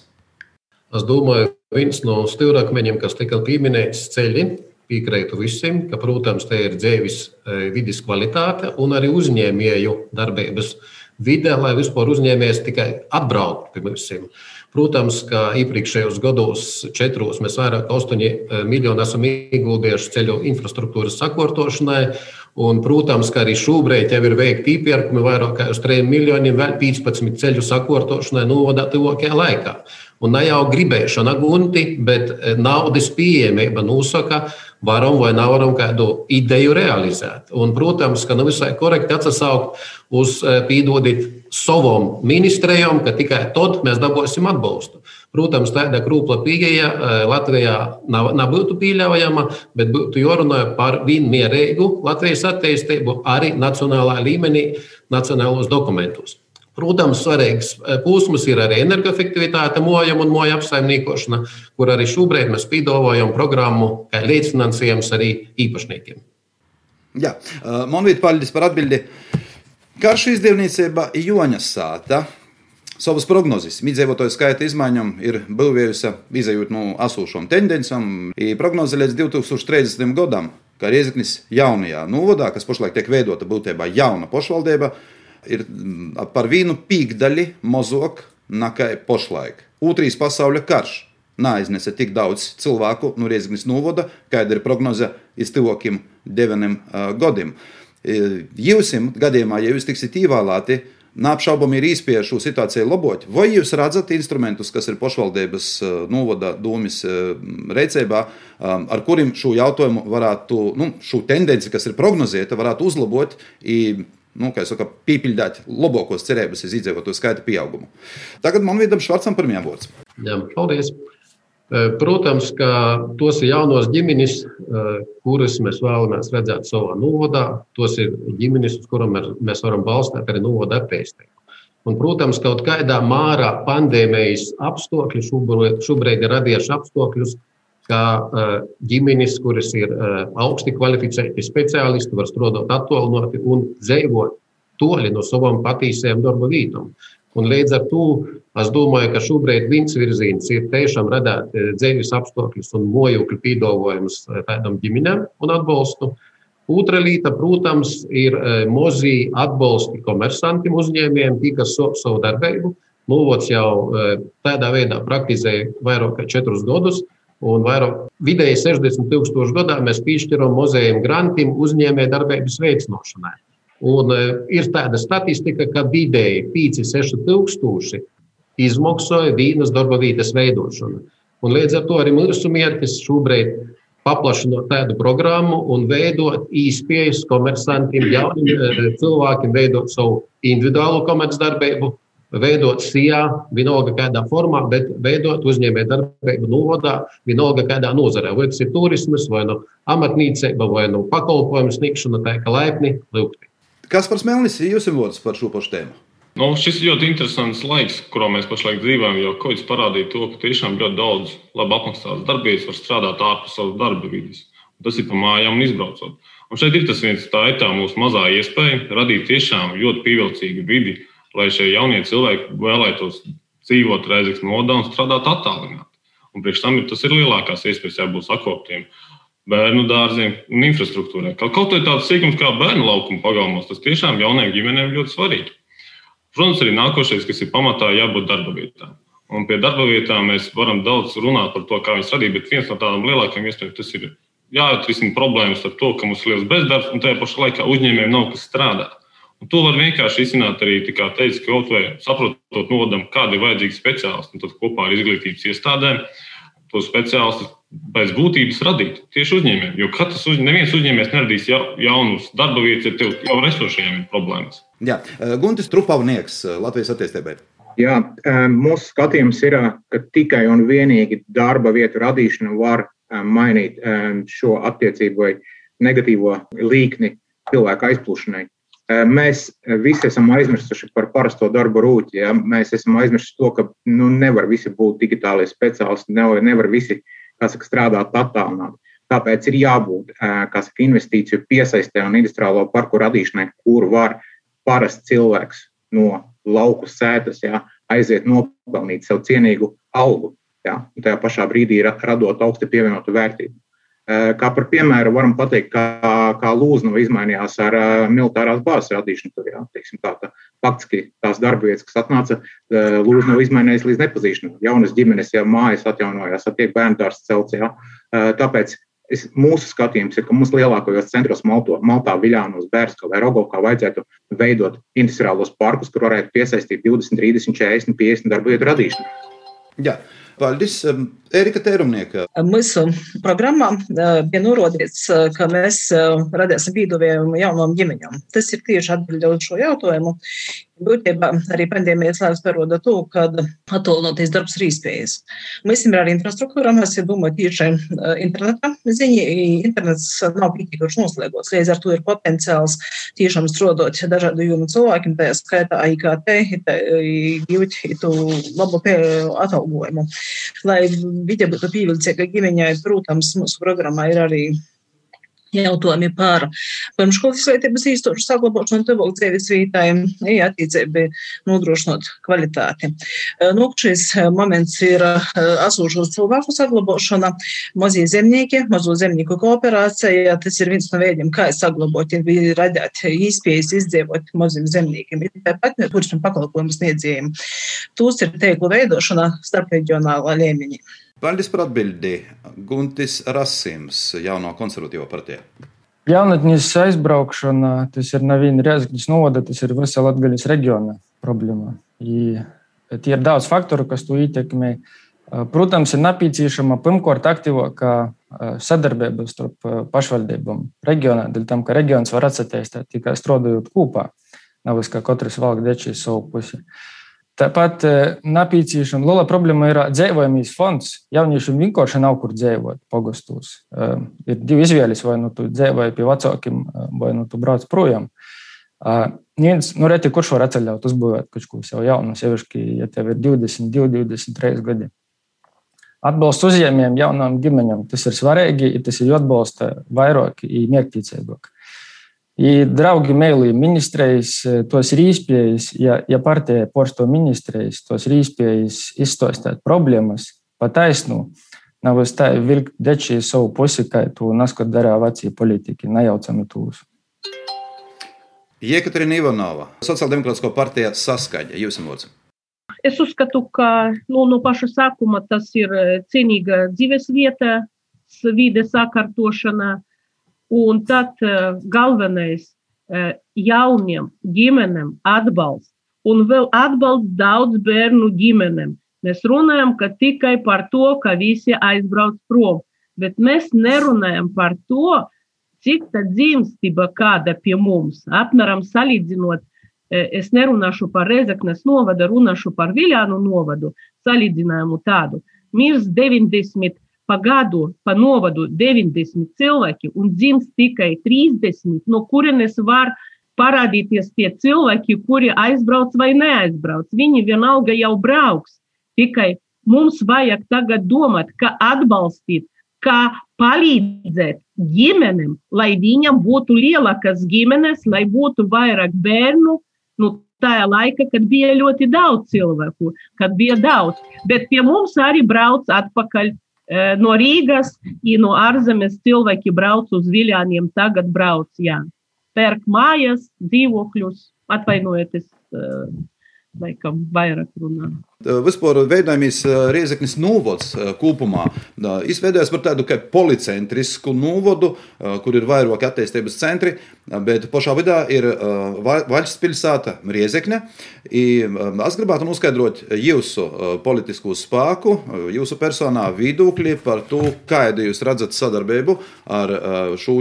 Es domāju, viens no stūrakmeņiem, kas tika pieminēts ceļi, piekrītu visiem, ka, protams, te ir dzīves vidas kvalitāte un arī uzņēmēju darbības vide, lai vispār uzņēmējs tikai atbrauktu pie mums. Protams, ka iepriekšējos gados, četros, mēs vairāk kā 8 miljoni esam ieguldījuši ceļu infrastruktūras sakārtošanai. Un, protams, ka arī šobrīd jau ir veikti iepirkumi vairāk kā uz 3 miljoniem, vēl 15 ceļu sakārtošanai novadā tuvākajā laikā. Un ne jau gribēšana gunti, bet naudas pieejamība nosaka, varam vai nevaram kādu ideju realizēt. Un, protams, ka nav visai korekti atsaukt uz pīdodīt savam ministrijam, ka tikai tad mēs dabūsim atbalstu. Protams, tāda krūpla pieeja Latvijā nav, nebūtu pieļaujama, bet būtu jārunā par vienmērīgu Latvijas attīstību arī nacionālā līmenī, nacionālos dokumentos. Protams, svarīgs posms ir arī energoefektivitāte, mojuma un moja apsaimniekošana, kur arī šobrīd mēs piedāvājam programmu kā līdzfinansējums arī īpašniekiem. Jā, man bija paldies par atbildi. Karš izdevniecība Joņas sāta savas prognozes. Iedzīvotāju skaita izmaiņām ir būvējusi, izējot no esošām tendencēm. Prognoze līdz 2030. gadam, ka Rieziknis jaunajā novadā, kas pašlaik tiek veidota būtībā jauna pašvaldība, ir par vienu pīkdaļu mazāk nekā pašlaik. Otrais pasaules karš neaiznesa tik daudz cilvēku no Rieziknis novada, kāda ir prognoze iz tuvākiem deviņiem gadiem. Jūsim gadījumā, ja jūs tiksiet ievēlēti, neapšaubāmi ir īspēja šo situāciju labot. Vai jūs redzat instrumentus, kas ir pašvaldības novada domas rīcībā, ar kuriem šo jautājumu varētu, nu, šo tendenci, kas ir prognozēta, varētu uzlabot? I, nu, saka, piepildīt labākos cerības uz iedzīvotāju skaita pieaugumu. Tagad man vidam Švarcam pirmajam vārds. Jā, paldies! Protams, ka tos ir jaunos ģimenes, kurus mēs vēlamies redzēt savā novadā. Tos ir ģimenes, uz kurām mēs varam balstīt arī novada attīstību. Un, protams, kaut kādā mārā pandēmijas apstākļi šobrīd ir radījuši apstākļus, ka ģimenes, kuras ir augsti kvalificēti speciālisti, var strādāt attālināti un dzīvot toļi no savām patīcējām darba vietām. Un līdz ar to es domāju, ka šobrīd viens virziens ir tiešām radīt dzīves apstākļus un mojokļu piedāvājumus tādam ģimenēm un atbalstu. Otra lieta, protams, ir mazi atbalsti komersantiem uzņēmējiem, tie, kas so, savu darbību. Novots jau tādā veidā praktizē vairāk kā četrus gadus, un vairāk vidēji 60 tūkstoši gadā mēs piešķiram mozējiem grantiem uzņēmē darbības veicināšanai. Un e, ir tāda statistika, ka vidēji 5-6 tūkstoši izmaksāja vīnas darba vietas veidošanu. Un līdz ar to arī mūsu mērķis šobrīd paplašināt tādu programmu un veidot īspējas komersantiem, jauniem e, cilvēkiem, veidot savu individuālo komercdarbību, veidot SIA, vienalga kādā formā, bet veidot uzņēmē darbību novadā, vienalga kādā nozarē. Vai tas ir turismas, vai no amatnīcība, vai no pakalpojumu sniegšana, tā kā laipni lūgti. Kas par Smelnis ir jūsu vārds par šo pašu tēmu? Nu, šis ir ļoti interesants laiks, kurā mēs pašlaik dzīvojam. Jo Covid parādīja to, ka tiešām ļoti daudz labi apmaksātas darbības var strādāt ārpus savas darba vidas. Tas ir pa mājām un izbraucot. Un šeit ir tas viens tā tā mūsu mazā iespēja radīt tiešām ļoti pievilcīgu vidi, lai šie jaunie cilvēki vēlētos dzīvot reizes nodā un strādāt attālināti. Un priekš tam ir tas ir lielākās iespējas jābūt sakoptiem bērnu dārziem un infrastruktūrai. Kaut, arī tāds sīkums kā bērnu laukuma pagalmos, tas tiešām jauniem ģimenēm ļoti svarīgi. Protams, arī nākošais, kas ir pamatā, jābūt darba vietām. Un pie darba vietām mēs varam daudz runāt par to, kā viņas radīt, bet viens no tādām lielākajām iespējām tas ir jāatrisina problēmas ar to, ka mums ir liels bezdarbs un tajā pašā laikā uzņēmējiem nav kas strādāt. Un to var vienkārši izsākt arī teikt, ka kaut vai saprotot nodam, kādi ir vajadzīgi speciālisti, un tad kopā ar izglītības iestādēm to speciālistu pēc būtības radīt tieši uzņēmējiem. Jo katrs uzņēmējs, neviens uzņēmējs neradīs ja, jaunus darba vietas, ja tev jau esošajiem ir problēmas. Jā, eh, Guntis Trupavnieks, eh, Latvijas attīstībai. Jā, eh, mūsu skatījums ir, ka tikai un vienīgi darba vietu radīšana var mainīt šo attiecību vai negatīvo līkni cilvēku aizplūšanai. Mēs visi esam aizmirsuši par parasto darbu rūķi. Ja? Mēs esam aizmirsuši to, ka nu, nevar visi būt digitālie speciālisti, nevar, nevar visi saka, strādāt attālināti. Tāpēc ir jābūt saka, investīciju piesaistē un industriālo parku radīšanai, kur var parasts cilvēks no lauku sētas jā, aiziet nopelnīt sev cienīgu algu. Un tajā pašā brīdī radot augstu pievienotu vērtību. Kā par piemēru varam pateikt, kā, kā Lūznava izmainījās ar militārās bāzes radīšanu. Tur, teiksim, tā, tā, faktiski tās darba vietas, kas atnāca, Lūznava izmainījās līdz nepazīšanai. Jaunas ģimenes jau mājas atjaunojās, attiek bērndārs celts. Jā. Tāpēc es, mūsu skatījums ir, ka mums lielākajos centros Malto, Maltā, Viļānos, Bērskā vai Rogovkā vajadzētu veidot industriālos parkus, kur varētu piesaistīt 20, 30, 40, 50 darba vietu radīšanu. Jā. Paldies, Erika Tērumnieka. Mūsu programmā bija norādīts, ka mēs radīsim vīdovējumu jaunām ģimeņām. Tas ir tieši atbildot šo jautājumu. Būtībā arī pandēmijas laiks parāda to, ka attālināties darbs ir iespējas. Mēs esam arī infrastruktūrā, mēs domājam tieši interneta ziņā. Internets nav pietiekoši noslēgots, līdz ar to ir potenciāls tiešām strādāt dažādu jomu cilvēkiem, tā skaitā IKT, gūt labu atalgojumu. Lai viņa būtu pievilcīga ģimeņai, protams, mūsu programmā ir arī jautājumi par pirmškolas izglītības īstošu saglabāšanu tuvāk dzīves vītai, ja attiecībai nodrošinot kvalitāti. Nu, šis moments ir esošos cilvēku saglabāšana, mazie zemnieki, mazo zemnieku kooperācija. Tas ir viens no veidiem, kā saglabāt, ir radīt īspējas izdzīvot maziem zemniekiem. Tāpat turismu pakalpojumu sniedzējiem. Tūs ir teiklu veidošana starp reģionālā līmenī. Paldies par atbildi. Guntis Rasims, jauno konservatīvo partiju. Jaunatnes aizbraukšana, tas ir neviena Riezgļas novada, tas ir visa Latgaļas reģiona problēma. I tie ir daudz faktoru, kas to ietekmē. Protams, ir nepieciešama pirmkārt aktīvāka sadarbība starp pašvaldībām reģionā, dēļ tam, ka reģions var atsatīstīt tikai strādājot kopā, nevis kā katrs valk dečīs savu pusi. Uh, Tāpat nepieciešama liela problēma ir dzīvojamības fonds. Jauniešiem vienkārši nav kur dzīvot pagostos. Ir divi izvēles, vai nu tu dzīvoji pie vecākiem, vai nu tu brauc projām. Viens, nu, reti, kurš var atceļot, uzbūvēt kaut ko sev jaunu, sevišķi, ja tev ir 22, 23 gadi. Atbalsts uzņēmējiem, jaunām ģimeņām, tas ir svarīgi, tas ir jāatbalsta vairāk, mērķtiecīgāk. I draugi mēlī ministrijas, tos ir iespējas, ja, ja partija porsto ministrijas, tos ir iespējas izstāstīt problēmas pa taisnu. Nav es tā vilkt dečī savu pusi, kā tu naskat darā vecie politiķi, nejaucami tūs. Jekaterina Ivanova, Sociāldemokrātiskā partija saskaņa, jūs esat. Es uzskatu, ka nu, no paša sākuma tas ir cienīga dzīves vieta, vide sakārtošana, Un tad uh, galvenais uh, jauniem ģimenēm atbalsts un vēl atbalsts daudz bērnu ģimenēm. Mēs runājam tikai par to, ka visi aizbrauc prom, bet mēs nerunājam par to, cik tā dzimstība kāda pie mums. Apmēram salīdzinot, es nerunāšu par Rezeknes novadu, runāšu par Viljānu novadu, salīdzinājumu tādu. Mirs 90 pa gadu, pa novadu 90 cilvēki un dzimst tikai 30, no kurienes var parādīties tie cilvēki, kuri aizbrauc vai neaizbrauc. Viņi vienalga jau brauks. Tikai mums vajag tagad domāt, kā atbalstīt, kā palīdzēt ģimenēm, lai viņam būtu lielākas ģimenes, lai būtu vairāk bērnu. Nu, tajā laikā, kad bija ļoti daudz cilvēku, kad bija daudz. Bet pie mums arī brauc atpakaļ no Rīgas, ja no ārzemes cilvēki brauc uz Viljāniem, tagad brauc, jā. Pērk mājas, dzīvokļus, atvainojieties, laikam vairāk runā. Vispār veidojamīs Riezeknis novods kopumā izveidojas par tādu kā policentrisku novodu, kur ir vairāki attīstības centri, bet pašā vidā ir valsts pilsēta Riezekne. Es gribētu noskaidrot jūsu politisko spēku, jūsu personā viedokļi par to, kādu jūs redzat sadarbību ar šo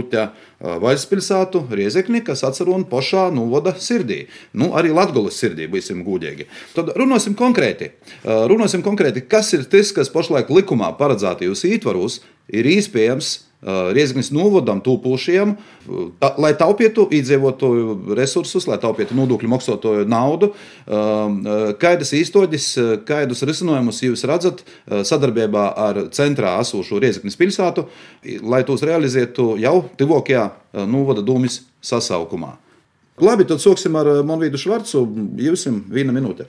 valsts pilsētu Riezekni, kas atsaruna pašā novada sirdī. Nu, arī Latgolas sirdī, būsim gudīgi. Tad runāsim konkrēti. Runāsim konkrēti, kas ir tas, kas pašlaik likumā paredzētajos ietvaros ir iespējams Riezgnes novadam tūpošiem, ta, lai taupītu iedzīvotāju resursus, lai taupītu nodokļu maksātāju naudu. Kādas īstoģis, kādus risinājumus jūs redzat sadarbībā ar centrā esošo Riezgnes pilsētu, lai tos realizētu jau tuvākajā novada dūmis sasaukumā? Labi, tad sāksim ar Monvīdu Švarcu. Jums viena minūte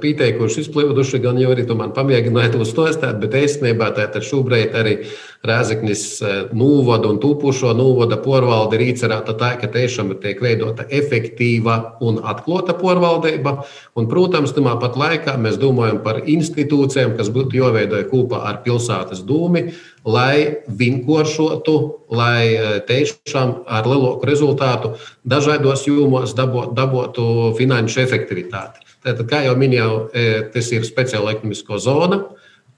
pieteikuši izplūduši, gan jau arī pamēģināji to stostāt, bet īstenībā tātad šobrīd arī Rēzeknis nūvada un tūpušo nūvada porvalde ir īcerēta tā, ka tiešām tiek veidota efektīva un atklāta porvaldība. Un, protams, tamā pat laikā mēs domājam par institūcijām, kas būtu jāveido kopā ar pilsētas dūmi, lai vinkošotu, lai tiešām ar lielāku rezultātu dažādos jomos dabotu finanšu efektivitāti. Tātad, kā jau minēju, e, tas ir speciāla ekonomisko zona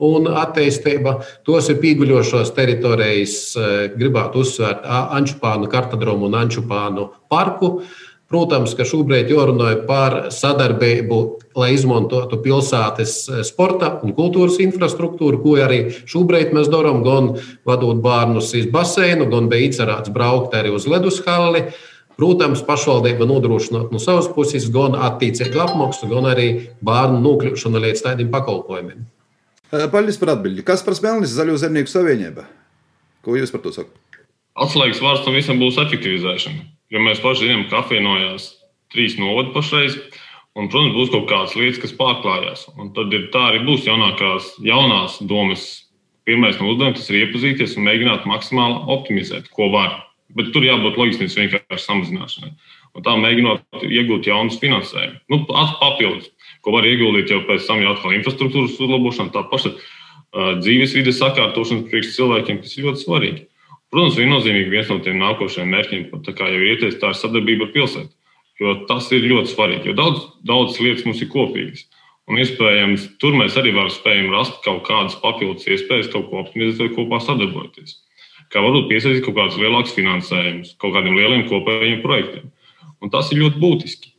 un attīstība. Tos ir pīguļošos teritorijas, e, gribētu uzsvērt Ančupānu kartodromu un Ančupānu parku. Protams, ka šobrīd jārunā par sadarbību, lai izmantotu pilsētas e, sporta un kultūras infrastruktūru, ko arī šobrīd mēs darām, gan vadot bērnus uz baseinu, gan bija izcerēts braukt arī uz ledus halli. Protams, pašvaldība nodrošinot no savas puses gan attiecīgu apmaksu, gan arī bērnu nokļūšanu līdz tādiem pakalpojumiem. Paldies par atbildi. Kas par Smelnis Zaļo zemnieku savienību? Ko jūs par to sakat? Atslēgas vārds tam visam būs efektivizēšana. Jo mēs paši zinām, ka apvienojās trīs novadi pašreiz. Un, protams, būs kaut kādas lietas, kas pārklājās. Un tad ir, tā arī būs jaunākās, jaunās domas. Pirmais no uzdevumiem ir iepazīties un mēģināt maksimāli optimizēt, ko var. Bet tur jābūt loģistikas vienkārši samazināšanai. Un tā mēģinot iegūt jaunus finansējumus. Nu, papildus, ko var ieguldīt jau pēc tam, jau atkal infrastruktūras uzlabošana, tā paša uh, dzīves vides sakārtošana priekš cilvēkiem, kas ir ļoti svarīgi. Protams, viennozīmīgi viens no tiem nākošajiem mērķiem, kā jau ir ieteicis, tā ir sadarbība ar pilsētu. Jo tas ir ļoti svarīgi, jo daudz, daudz lietas mums ir kopīgas. Un iespējams, tur mēs arī varam rast kaut kādas papildus iespējas, kaut ko optimizēt vai kopā sadarboties kā varbūt piesaistīt kaut kādus lielākus finansējumus, kaut kādiem lieliem kopējiem projektiem. Un tas ir ļoti būtiski.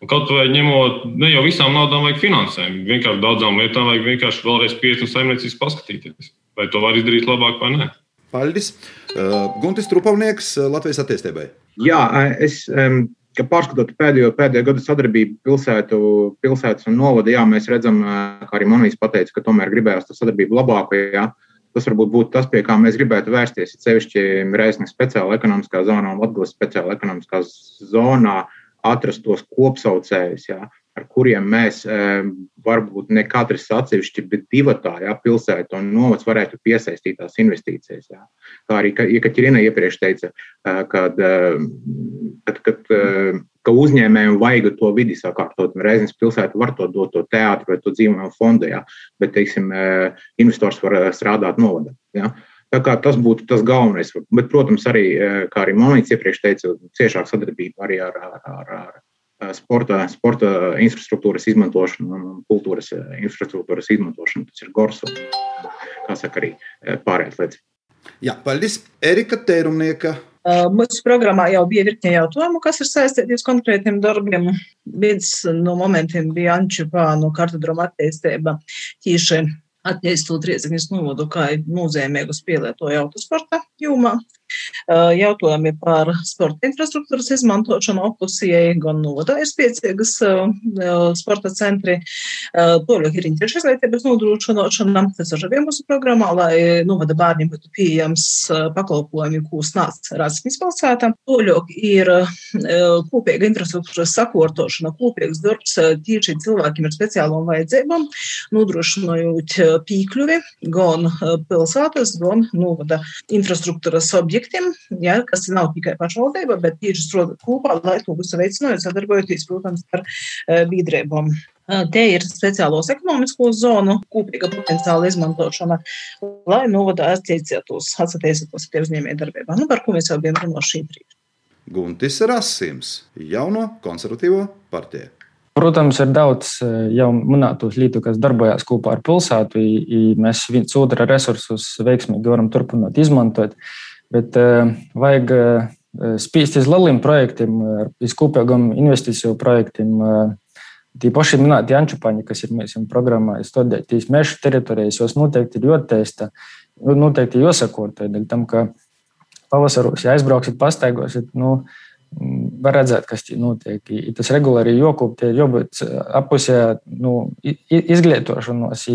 Un kaut vai ņemot, ne jau visām naudām vajag finansējumu, vienkārši daudzām lietām vajag vienkārši vēlreiz pieiet un saimniecības paskatīties, vai to var izdarīt labāk vai nē. Paldies! Uh, Guntis Trupavnieks, uh, Latvijas attīstībai. Jā, es um, pārskatot pēdējo, pēdējo gadu sadarbību pilsētu, pilsētas un novada, jā, mēs redzam, uh, kā arī Monijas pateica, ka tomēr gribējās to sadarbību labāko. Jā. Tas varbūt būtu tas, pie kā mēs gribētu vērsties. Ir sevišķi Reizeknas speciāla ekonomiskā zonā un Latvijas speciāla ekonomiskā zonā atrast tos kopsaucējus, jā, ar kuriem mēs e, varbūt ne katrs atsevišķi, bet divi tādā pilsēta un novads varētu piesaistīt tās investīcijas. Jā. Kā arī Kaķerina iepriekš teica, e, kad, e, kad, kad ka uzņēmējiem vajag to vidi sakārtot. Reizes pilsēta var to dot, to teātru vai to dzīvojumu fondu, jā, bet, teiksim, e, investors var e, strādāt novadā. Jā. Tā kā tas būtu tas galvenais. Bet, protams, arī, e, kā arī Monīts iepriekš teica, ciešāk sadarbība arī ar, ar, ar sporta, sporta infrastruktūras izmantošanu un kultūras infrastruktūras izmantošanu. Tas ir Gorsu, kā saka arī pārējais lietas. Jā, paldies. Erika Tērumnieka Mūsu programmā jau bija virkne jautājumu, kas ir saistīti ar konkrētiem darbiem. Viens no momentiem bija Ančupānu kartodroma attīstība tīši attīstot Riezikņas novadu kā nozīmīgu spēlētoju autosporta jomā. Jautājumi par sporta infrastruktūras izmantošanu opusijai, gan nodā ir spēcīgas sporta centri. Toļāk ir interešu izglītības nodrošināšana. Tas ir arī mūsu programmā, lai novada bērniem būtu pieejams pakalpojumi, ko sniedz Rāzaknis pilsētā. Toļāk ir kopīga infrastruktūras sakārtošana, kopīgs darbs tīši cilvēkiem ar speciālām vajadzībām, nodrošinot pīkļuvi gan pilsētas, gan novada infrastruktūras objektu projektiem, ja, kas nav tikai pašvaldība, bet tieši strādāt kopā, lai to visu veicinātu, sadarbojoties, protams, ar eh, biedrībām. Eh, te ir speciālos ekonomisko zonu, kopīga potenciāla izmantošana, lai novadā attiecētos, atsatīstos pie uzņēmē darbībā, nu, par ko mēs jau bijām runājuši iepriekš. Guntis Rasims, jauno konservatīvo partiju. Protams, ir daudz eh, jau minētos lietu, kas darbojas kopā ar pilsētu. Mēs viens otru resursus veiksmīgi varam turpināt izmantot. Bet uh, vajag uh, spīst uz lieliem projektiem, uz kopīgiem investīciju projektiem. Uh, Tī paši minēti Jančupaņi, kas ir mūsu programmā, studēt tīs meža teritorijas, jos noteikti ir jāattīsta, noteikti jāsakot, tam, ka pavasaros, ja aizbrauksit, pastaigosiet, nu, var redzēt, kas tur notiek. I tas regulāri jokūp, tie jābūt apusē nu, izglītošanos,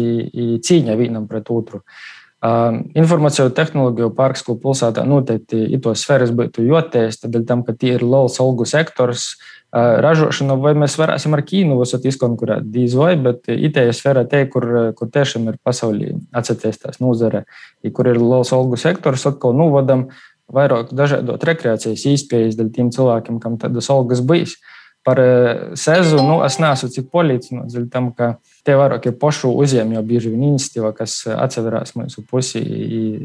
cīņa vienam pret otru. Uh, informāciju tehnoloģiju parks, ko pilsētā noteikti ir tos sfēras būtu joties, tad tam, ka tie ir liels algu sektors, uh, ražošana, vai mēs varēsim ar Ķīnu visot izkonkurēt, dīz vai, bet IT sfērā te, kur, kur tiešām ir pasaulī atsatīstās nozare, kur ir liels algu sektors, atkal novadam, vairāk dažādot rekreācijas iespējas dēļ tiem cilvēkiem, kam tādas algas bijis. Par sezonu nu, es neesmu cik polīdzināts, dēļ tam, ka tie vairāk ir pašu uzņēmēju bieži vien iniciatīva, kas atseverās mūsu pusi,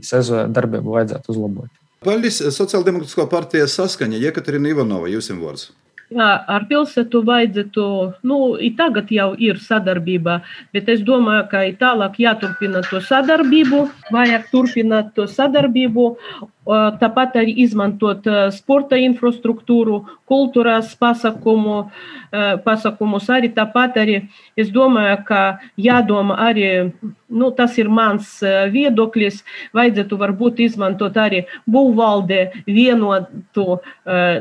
sezonu darbību vajadzētu uzlabot. Paldies Sociāldemokrātiskā partija saskaņa Jekaterina Ivanova, jums vārds. Jā, ar pilsētu vajadzētu, nu, tagad jau ir sadarbība, bet es domāju, ka tālāk jāturpina to sadarbību, vajag turpināt to sadarbību Tāpat arī izmantot sporta infrastruktūru, kultūras pasakumu, pasakumus. Arī tāpat arī es domāju, ka jādomā arī, nu, tas ir mans viedoklis, vajadzētu varbūt izmantot arī būvvalde vienotu,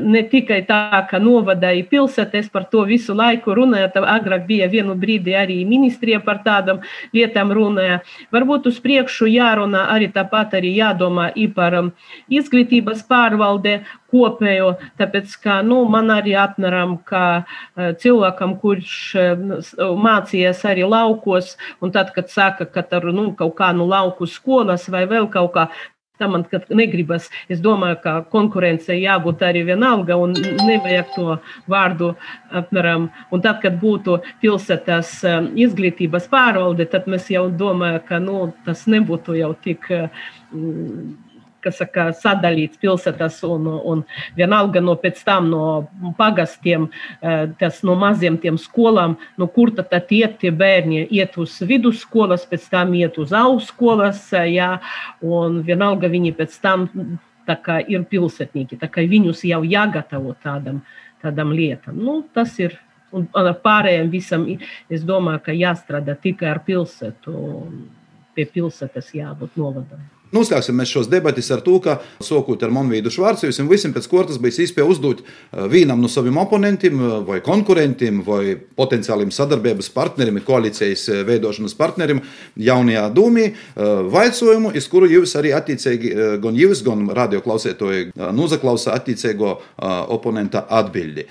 ne tikai tā, ka novadāja pilsēta, es par to visu laiku runāju, tā agrāk bija vienu brīdi arī ministrija par tādam lietām runāja. Varbūt uz priekšu jārunā arī tāpat arī jādomā i par izglītības pārvalde kopējo, tāpēc, ka, nu, man arī apmēram, ka cilvēkam, kurš mācījies arī laukos, un tad, kad saka, ka ar, nu, kaut kā nu lauku skolas vai vēl kaut kā, Tā man negribas. Es domāju, ka konkurencei jābūt arī vienalga un nevajag to vārdu apmēram. Un tad, kad būtu pilsētas izglītības pārvalde, tad mēs jau domājam, ka nu, tas nebūtu jau tik kas saka, sadalīts pilsētas un, un vienalga no pēc tam no pagastiem, eh, tas no maziem tiem skolām, no kur tad iet tie bērni, iet uz vidusskolas, pēc tam iet uz augstskolas, eh, jā, un vienalga viņi pēc tam tā kā ir pilsētnieki, tā kā viņus jau jāgatavo tādam, tādam lietam. Nu, tas ir un ar pārējiem visam, es domāju, ka jāstrādā tikai ar pilsētu, pie pilsētas jābūt novadam. Noslēgsim šos debatus ar to, ka sokot ar Monvīdu Švārcu, jums visiem pēc kortas bija iespēja uzdot eh, vienam no saviem oponentiem, eh, vai konkurentiem, vai potenciāliem sadarbības partnerim, koalīcijas eh, veidošanas partnerim jaunajā dūmī vaicojumu, iz kuru jūs arī attiecīgi, gan jūs, gan radioklausētoji, nozaklausa attiecīgo oponenta atbildi.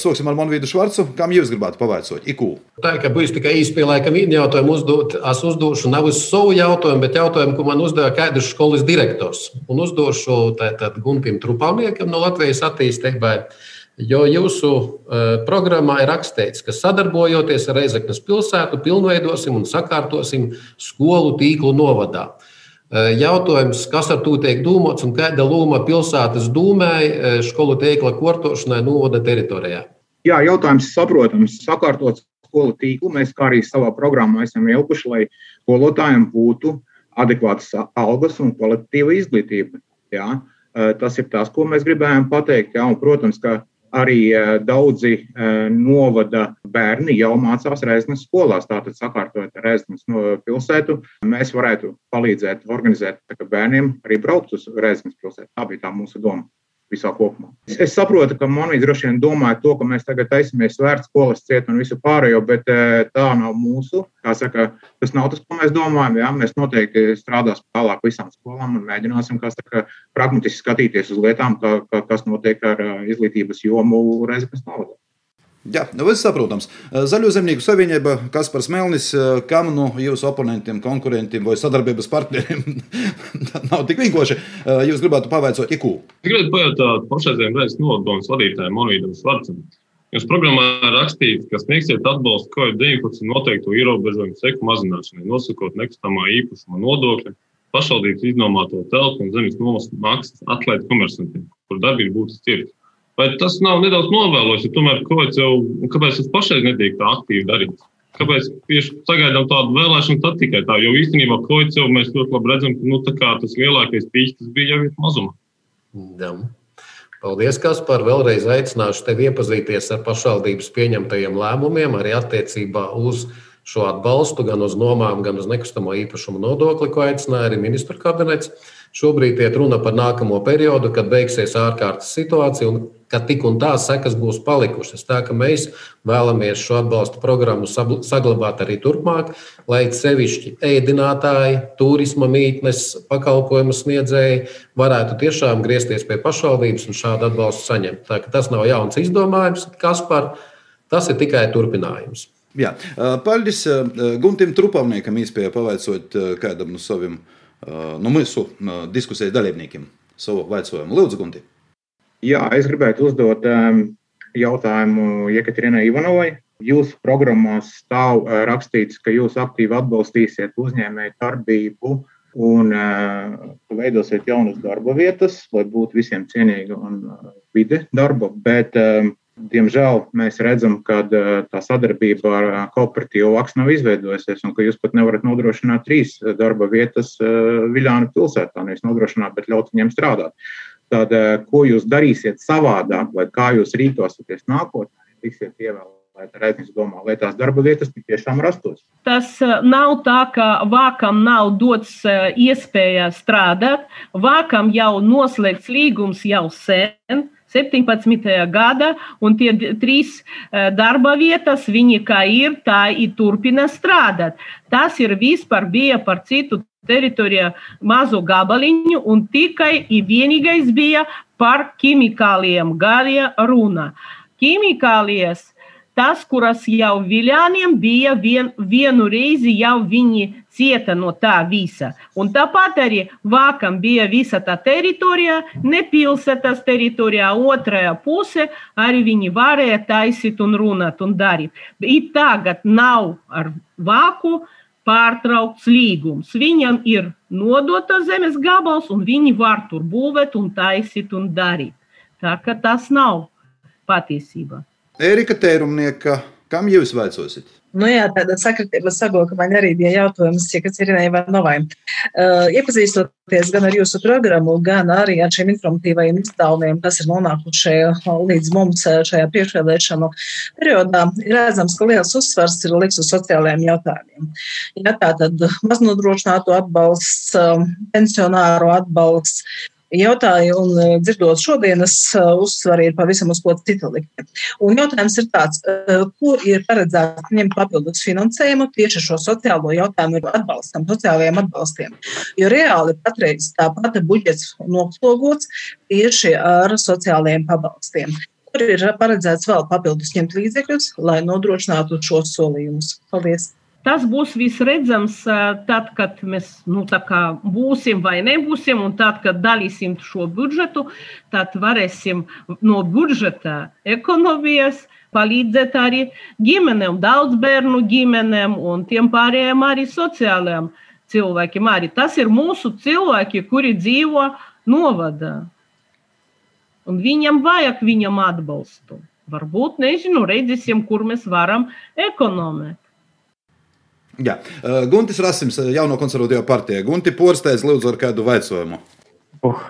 Sāksim ar Monvīdu Švarcu. Kam jūs gribētu pavaicot? Ikū. Tā kā būs tikai īsti laikam viena jautājuma uzdot, es uzdošu uz savu jautājumu, bet jautājumu, ko man uzdeva kāds skolas direktors. Un uzdošu tātad Gunpim Trupavniekam no Latvijas attīstībai. Jo jūsu uh, programmā ir rakstīts, ka sadarbojoties ar Reizeknas pilsētu, pilnveidosim un sakārtosim skolu tīklu novadā. Eh, jautājums, kas ar to tiek domāts un kāda loma pilsētas dūmai eh, skolu tīkla kortošanai novada teritorijā? Jā, jautājums saprotams. Sakārtot skolu tīklu mēs kā arī savā programmā esam ielikuši, lai skolotājiem būtu adekvātas algas un kvalitatīva izglītība. Jā, eh, tas ir tas, ko mēs gribējām pateikt. Jā, un, protams, ka Arī eh, daudzi eh, novada bērni jau mācās Reizes skolās. Tātad, sakārtojot Reizes pilsētu, mēs varētu palīdzēt organizēt bērniem arī braukt uz Reizes pilsētu. Tā bija tā mūsu doma visā kopumā. Es saprotu, ka Monija droši vien domāja to, ka mēs tagad taisamies vērt skolas ciet un visu pārējo, bet eh, tā nav mūsu. Saka, tas nav tas, ko mēs domājam. Jā. Mēs noteikti strādāsim tālāk visām skolām un mēģināsim saka, pragmatiski skatīties uz lietām, ka, ka, kas notiek ar eh, izglītības jomu Reizeknas novadā. Jā, nu viss saprotams. Zaļo zemnieku savienība, kas par Smelnis, kam no jūsu oponentiem, konkurentiem vai sadarbības partneriem nav tik vienkārši. Jūs gribētu pavaicot, ikū. Gribētu pajautāt pašreizējiem reizes nodomus vadītājiem Monīdam Svarcam. Jūs programmā rakstīts, ka sniegsiet atbalstu COVID-19 noteiktu ierobežojumu seku mazināšanai, nosakot nekustamā īpašuma nodokļa, pašvaldības iznomāto telpu un zemes nomas maksas atlaidi komersantiem, kur darbība būtu cirta. Vai tas nav nedaudz novēlots, ja tomēr kaut jau, kāpēc tas pašai netiek tā aktīvi darīts? Kāpēc tieši sagaidām tādu vēlēšanu, tad tikai tā? Jo īstenībā Koits jau mēs ļoti labi redzam, ka nu, tas lielākais pīķis bija jau mazumā. Jā. Paldies, Kaspar. Vēlreiz aicināšu tevi iepazīties ar pašvaldības pieņemtajiem lēmumiem arī attiecībā uz šo atbalstu gan uz nomām, gan uz nekustamo īpašumu nodokli, ko aicināja arī ministru kabinets. Šobrīd iet runa par nākamo periodu, kad beigsies ārkārtas situācija un ka tik un tā sekas būs palikušas. Tā ka mēs vēlamies šo atbalsta programmu saglabāt arī turpmāk, lai sevišķi ēdinātāji, turisma mītnes, pakalpojumu sniedzēji varētu tiešām griezties pie pašvaldības un šādu atbalstu saņemt. Tā, tas nav jauns izdomājums, kas par tas ir tikai turpinājums. Jā, paldies Guntim Trupavniekam, īspēja pavaicot kādam no saviem nu, mūsu diskusijas dalībniekiem savu jautājumu. Lūdzu, Gunti. Jā, es gribētu uzdot jautājumu Jekaterinai Ivanovai. Jūsu programmās stāv rakstīts, ka jūs aktīvi atbalstīsiet uzņēmēju darbību un veidosiet jaunas darba vietas, lai būtu visiem cienīga un vide darba. Bet Diemžēl mēs redzam, ka tā sadarbība ar kooperatīvu vaks nav izveidojusies, un ka jūs pat nevarat nodrošināt trīs darba vietas Viljāna pilsētā. Nevis nodrošināt, bet ļaut viņiem strādāt. Tad, ko jūs darīsiet savādāk, vai kā jūs rīkosieties nākotnē, tiksiet ievēlēti? Raitnis domā, lai tās darba vietas tiešām rastos. Tas nav tā, ka vākam nav dots iespēja strādāt. Vākam jau noslēgts līgums jau sen 17. gada, un tie trīs eh, darba vietas, viņi kā ir, tā ir turpina strādāt. Tas ir vispār bija par citu teritoriju mazu gabaliņu, un tikai vienīgais bija par ķimikāliem gāja runa. Ķimikālijas tas, kuras jau viļāniem bija vien, vienu reizi jau viņi cieta no tā visa. Un tāpat arī vākam bija visa tā teritorija, ne pilsētas teritorijā, otrajā pusē arī viņi varēja taisīt un runāt un darīt. Bet tagad nav ar vāku pārtraukts līgums. Viņam ir nodota zemes gabals, un viņi var tur būvēt un taisīt un darīt. Tā ka tas nav patiesība. Erika Tērumnieka, kam jūs vaicosiet? Nu jā, tāda sakritība sago, ka man arī bija jautājums, ja kas ir Ivanovai. Uh, iepazīstoties gan ar jūsu programmu, gan arī ar šiem informatīvajiem izdevumiem, kas ir nonākuši līdz mums šajā priekšvēlēšanu periodā, ir redzams, ka liels uzsvars ir liks uz sociālajiem jautājumiem. Ja tā tad maznodrošināto atbalsts, pensionāru atbalsts, jautāju un e, dzirdot šodienas e, uzsvaru ir pavisam uz ko citu likt. Un jautājums ir tāds, e, kur ir paredzēts ņemt papildus finansējumu tieši šo sociālo jautājumu atbalstam, sociālajiem atbalstiem. Jo reāli patreiz tāpat budžets noslogots tieši ar sociālajiem pabalstiem. Kur ir paredzēts vēl papildus ņemt līdzekļus, lai nodrošinātu šos solījumus? Paldies! Tas būs visredzams tad, kad mēs nu, būsim vai nebūsim, un tad, kad dalīsim šo budžetu, tad varēsim no budžeta ekonomijas palīdzēt arī ģimenēm, daudz bērnu ģimenēm un tiem pārējiem arī sociālajiem cilvēkiem. Arī tas ir mūsu cilvēki, kuri dzīvo novadā. Un viņam vajag viņam atbalstu. Varbūt, nezinu, redzēsim, kur mēs varam ekonomēt. Jā. Guntis Rasims, jauno konservatīvo partiju. Gunti Porsteidz, lūdzu, ar kādu jautājumu. Uh.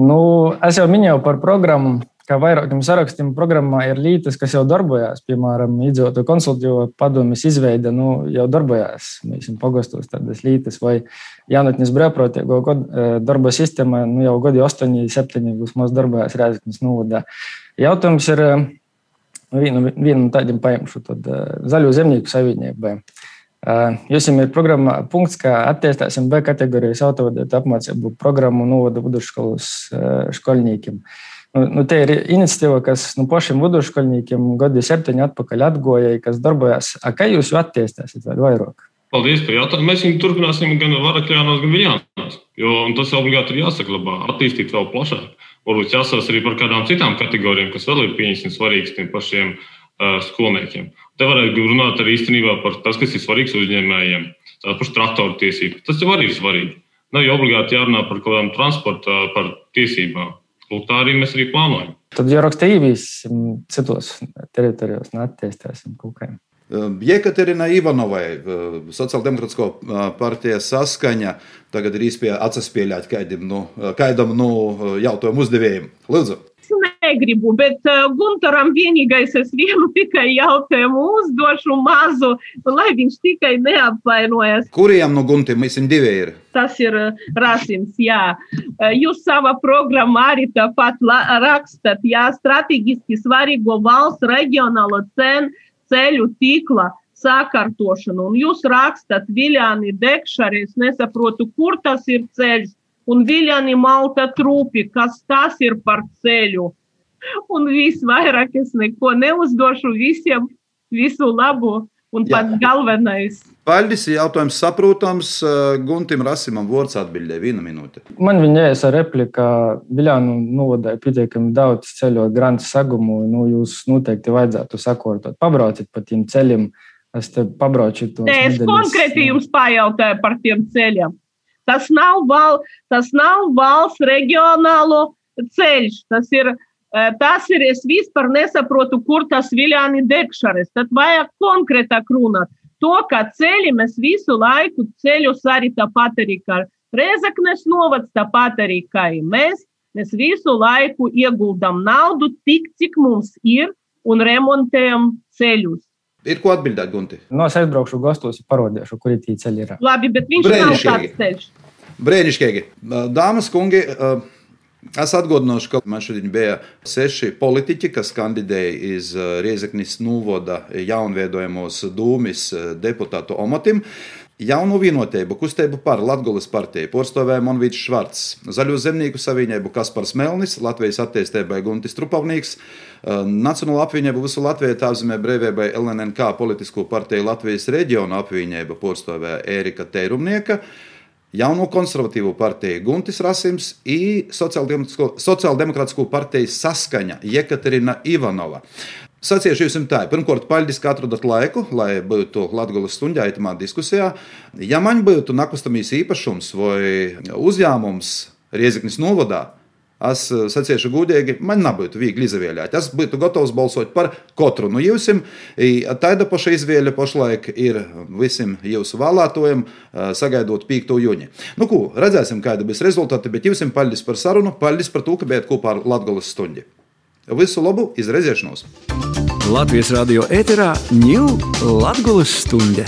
Nu, es jau minēju par programmu, ka vairākiem sarakstiem programmā ir lietas, kas jau darbojas. Piemēram, iedzīvotāju konsultatīvo padomjas izveide nu, jau darbojas. Mēs pagostos tādas lietas, vai jaunatnes brīvprātīgo darba sistēma nu, jau gadi 8, 7 vismaz darbojas Rēzaknes novadā. Jautājums ir vienu, vienu no tādiem paimšu, tad zaļo zemnieku savienībai. Jums ir programma punkts, kā attīstīsim B kategorijas autovadītāju apmācību programmu novada vidusskolas skolniekiem. Nu, nu, te ir iniciatīva, kas nu, pašiem vidusskoļniekiem gadi septiņi atpakaļ atgoja, kas darbojas. A, kā jūs attīstīsiet vēl vairāk? Paldies par jautājumu. Mēs viņu turpināsim gan Varakļānos, gan Viļānos. Jo tas obligāti ir jāsaglabā, attīstīt vēl plašāk. Varbūt jāsās arī par kādām citām kategorijām, kas vēl ir pieņemsim svarīgas tiem pašiem uh, skolniekiem. Te varētu runāt arī īstenībā par tas, kas ir svarīgs uzņēmējiem, tāpat par traktoru tiesību. Tas jau arī ir svarīgi. Nav jau obligāti jārunā par kaut kādām transporta, par tiesībām. Lūk, tā arī mēs arī plānojam. Tad jau rakstīsim citos teritorijos, neattīstīsim kaut kā. Jekaterina Ivanovai, Sociāldemokrātisko partijas saskaņa, tagad ir īstenībā atsaspēļot kādam no, kādam no jautājumu uzdevējiem. Lūdzu! Negribu, bet uh, Gunteram vienīgais es vienu tikai jautājumu uzdošu mazu, lai viņš tikai neapvainojas. Kuriem no Guntiem mēs divi ir? Tas ir Rasims, jā. Jūs savā programmā arī tāpat rakstat, jā, strateģiski svarīgo valsts reģionālo cenu ceļu tīkla sakārtošanu. Un jūs rakstat, Viljāni Dekšari, es nesaprotu, kur tas ir ceļš, un Viljāni Malta trūpi, kas tas ir par ceļu. Un visvairāk es neko neuzdošu visiem, visu labu un Jā. pats galvenais. Paldies, jautājums saprotams. Guntim Rasimam vārds atbildē viena minūte. Man viņa ēsa replika Viljānu novadāja pietiekami daudz ceļot Grants Sagumu. Nu, jūs noteikti vajadzētu sakortot. Pabrauciet pa tiem ceļiem. Es te pabraucu to. Es konkrēti jums pajautāju par tiem ceļiem. Tas nav, val, tas nav valsts reģionālo ceļš. Tas ir, tas ir, es vispār nesaprotu, kur tas Viljāni Dekšares. Tad vajag konkrētāk runāt. To, ka ceļi mēs visu laiku ceļus arī tāpat arī kā Rezaknes novads, tāpat arī kā mēs. Mēs visu laiku ieguldam naudu tik, cik mums ir un remontējam ceļus. Ir ko atbildēt, Gunti? No es aizbraukšu gastos, parodīšu, kur ir tie ceļi. Ir. Labi, bet viņš nav tāds ceļš. Brēnišķīgi. Dāmas, kungi, es atgādināšu, ka man šodien bija seši politiķi, kas kandidēja iz Riezeknis Nūvoda jaunveidojamos dūmis deputātu omatim. Jaunu vienotību kustību par Latvijas partiju porstovēja Monvīts Švarts, Zaļo zemnieku savienību Kaspars Melnis, Latvijas attīstībai Guntis Trupavnīgs, eh, Nacionālo apvienību visu Latviju tāzemē brīvībai LNNK politisko partiju Latvijas reģionu apvienību porstovēja Ērika Teirumnieka, Jauno konservatīvo partiju Guntis Rasims un Sociāldemokrātisko partiju saskaņa Jekaterina Ivanova. Sacīšu jums tā, pirmkārt, paldies, ka atradat laiku, lai būtu Latvijas stundā itamā diskusijā. Ja man būtu nekustamīs īpašums vai uzņēmums Rieziknis novadā, es sacīšu gudīgi, man nebūtu viegli izvēlēt. Es būtu gatavs balsot par katru no jums. Tāda paša izvēle pašlaik ir visiem jūsu vēlētojiem, sagaidot 5. jūņa. Nu, ko, redzēsim, kāda būs rezultāti, bet jums paldies par sarunu, paldies par to, ka bijat kopā ar Latvijas stundu. Visu labu, izredzēšanos! Latvijas radio ēterā ņūl Latvijas stunde.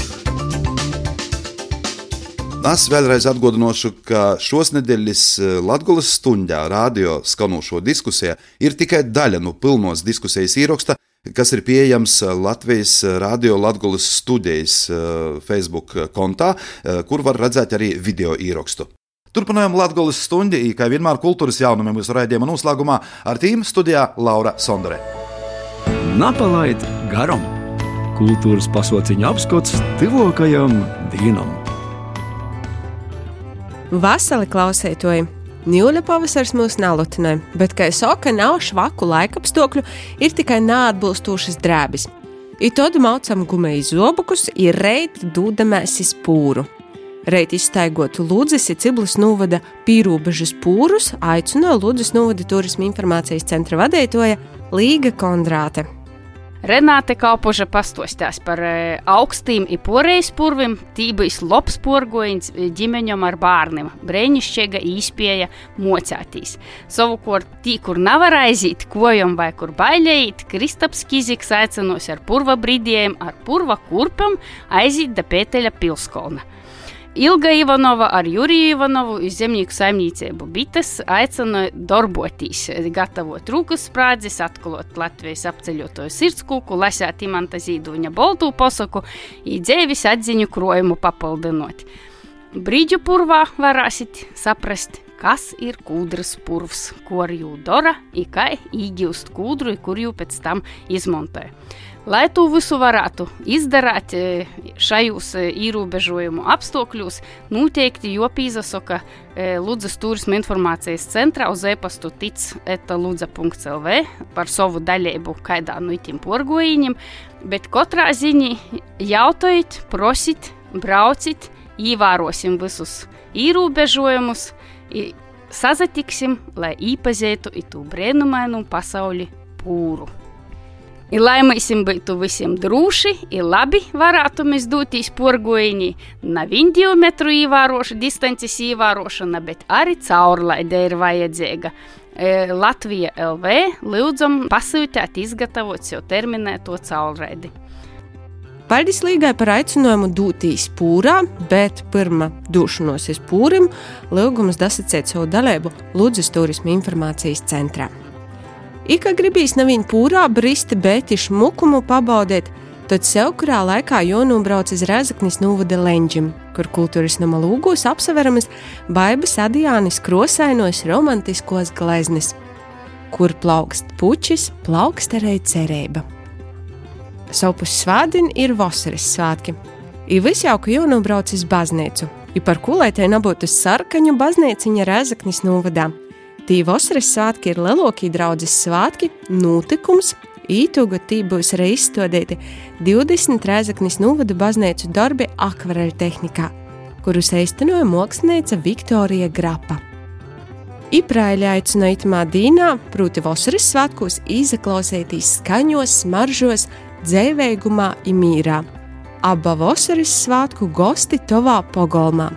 Es vēlreiz atgādināšu, ka šos nedēļas eh, Latvijas stundā radio skanošo diskusiju ir tikai daļa no pilnos diskusijas ieraksta, kas ir pieejams Latvijas radio Latvijas studijas eh, Facebook kontā, eh, kur var redzēt arī video ierakstu. Turpinājām Latvijas stundi, kā vienmēr kultūras jaunumiem mūsu raidījuma noslēgumā ar tīm studijā Laura Sondore. Napalaid garam! Kultūras pasauciņa apskats tuvākajam dienam! Vasarī klausētoji! Jūļa pavasars mūs nelutināja, bet, kā jau saka, nav švaku laikapstākļu, ir tikai neatbilstošas drēbes. Ir tādu maucam gumijas zobukus, ir reiti dūdamēs izpūru. Reit izstaigot Lūdzes Ciblis novada pīrūbežas pūrus, aicināja Lūdzes novada turisma informācijas centra vadītāja Līga Kondrāte. Renāte Kaupoža pastostās par e, augstiem un porejas purvim, tībīs labs porgoins ģimeņam ar bērniem, brēnišķīga īspēja mocētīs. Savukārt, tī, kur nevar aiziet kojam vai kur bailējīt, Kristaps Kiziks aicinās ar purva brīdiem, ar purva kurpam aiziet da Pēteļa pilskolna. Ilga Ivanova ar Juriju Ivanovu iz zemnieku saimniecību bites aicina darboties, gatavot rūkas sprādzes, atklāt Latvijas apceļotoju sirdskūku, lasēt imanta zīduņa boltū posaku, īdzēvis atziņu krojumu papildinot. Brīdžu purvā varēsit saprast, kas ir kūdras purvs, ko ar jū dara, i kā īgūst kūdru, kur jū pēc tam izmontē. Lai to visu varētu izdarīt e, šajos e, ierobežojumu apstākļos, noteikti jopīzasaka e, Ludzas turisma informācijas centrā uz e-pastu tic.ludza.lv par savu daļību kaidā no itim porgojiņiem, bet katrā ziņā jautājiet, prosiet, brauciet, ievērosim visus ierobežojumus, sazatiksim, lai īpazītu itu brēnumainu pasauli pūru. Ir lai mēs būtu visiem droši, ir labi varētu mēs doties porgoņi. Nav divu metru ievērošana, distances ievērošana, bet arī caurlaide ir vajadzīga. Latvija LV lūdzam pasūtīt, izgatavot jau terminēto caurlaidi. Paldies Līgai par aicinājumu doties pūrā, bet pirmā došanos uz pūrim lūgums dasacēt savu dalību Lūdzes turisma informācijas centrā. Ika gribīs nevienu pūrā bristi, bet iš mukumu pabaudēt, tad sev kurā laikā jonobrauc uz Rezaknis novada Lenģim, kur kultūras nama lūgos apseveramas baibas adijānis krosainos romantiskos gleznes, kur plaukst puķis, plaukst arī cerība. Sopus svādini ir vasaras svētki. Ir visjauka jonobrauc uz baznīcu, ir par kulētai nebūtu sarkaņu baznīciņa Rezaknis novadā. Tī vasaras svētki ir lielākie draudzes svētki, notikums. Ītuga tī būs arī izstādīti 20 Rēzaknis novada baznīcu darbi akvareļu tehnikā, kurus īstenoja mākslinieca Viktorija Grapa. Iprāļā aicinājumu dīnā, proti, vasaras svētkos, izaklausīties skaņos, smaržos, dzīvīgumā, imīrā. Abā vasaras svētku gosti tovā pogolmā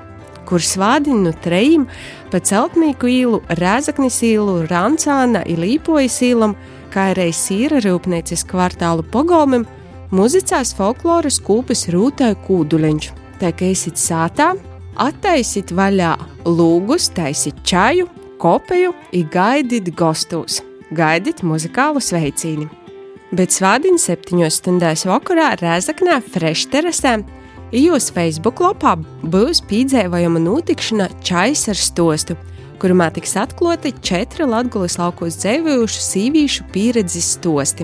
kur svādina no trejiem pa Celtnieku īlu, Rēzaknis īlu, Rancāna, Ilīpojas īlam, kā arī Sīra rūpnīcas kvartālu pogolmim, muzicās folkloras kūpes rūtāju kūduliņš. Tā kā esat sātā, attaisit vaļā lūgus, taisit čaju, kopēju, ir gaidīt gostos, gaidīt muzikālu sveicīni. Bet svādiņa septiņos stundās vakarā Rēzaknē Frešterasē Jūsu Facebook lapā būs piedzīvojama notikšana Čais ar stostu, kurumā tiks atklāti četri Latvijas laukos dzīvojušu sīvīšu pieredzes stosti.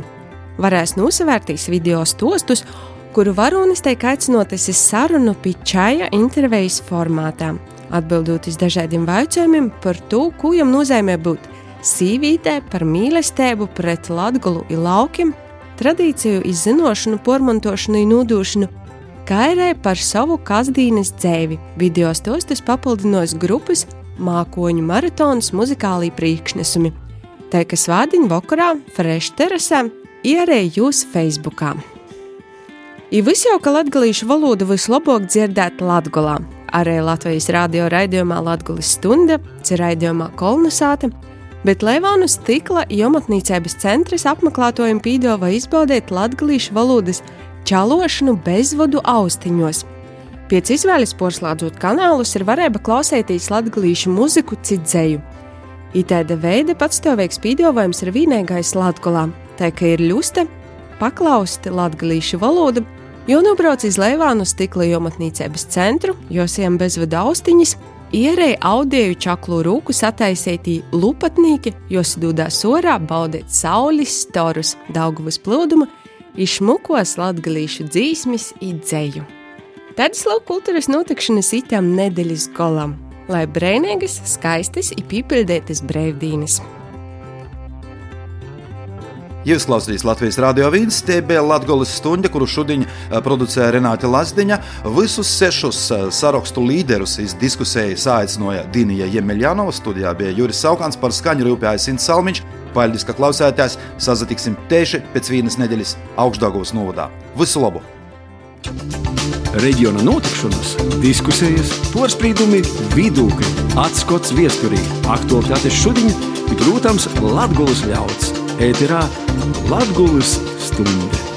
Varēs nosavērtīs video stostus, kuru varonis tiek aicinoties uz sarunu pie čaja intervijas formātā, atbildot uz dažādiem jautājumiem par to, ko jam nozīmē būt sīvītē, par mīlestību pret latgulu un laukiem, tradīciju izzinošanu, pormantošanu un nodošanu Kairē par savu kasdienas dzēvi. Video stostus papildinās grupas mākoņu maratons muzikālī priekšnesumi. Tā kā svādiņa vakarā Fresh terasē ierēja jūs Facebookā. Ir visjau, ka latgalīšu valodu vislabāk dzirdēt Latgolā. Arī Latvijas radio raidījumā Latgulis stunda, ir raidījumā Kolnasāte, bet Leivānu stikla jomatnīcības centras apmeklētojumi pīdova izbaudīt latgalīšu valodas čalošanu bezvadu austiņos. Pēc izvēles porcelādzot kanālus ir varēja klausīties latgalīšu muziku citzēju. Itāda veida patstāvīgs pīdovājums ir vienīgais latgolā, tā ka ir ļusta, paklausti latgalīšu valodu, jo nobrauc iz Leivānu stikla jomatnīcības centru, josiem bezvadu austiņas, ierēja audēju čaklu rūku sataisītī lupatnīki, jos dūdā sorā baudīt saules storus, daugavas plūdumu, izšmukos latgalīšu dzīsmis idzēju. Tādas lauku kultūras notikšanas itam nedēļas golam, lai brēnīgas, skaistas un pīpildētas brīvdienas. Jūs klausāties Latvijas Rādio 1, te bija Latvijas stunda, kuru šodien producēja Renāte Lazdiņa. Visus sešus sarakstu līderus diskusijai sāicināja Dīnija Jemeļjanova, studijā bija Juris Saukants par skaņu rūpējis Ints Salmiņš. Paldies, ka klausāties! Sazatiksim tieši pēc vienas nedēļas augšdaļgos novadā. Visu labu! Reģiona notikšanas, diskusijas, porcelāna, vidūkļi, atskats viesturī, aktuālitātes šodien, protams, Latvijas ļauds. Ēterā Latvijas stunde.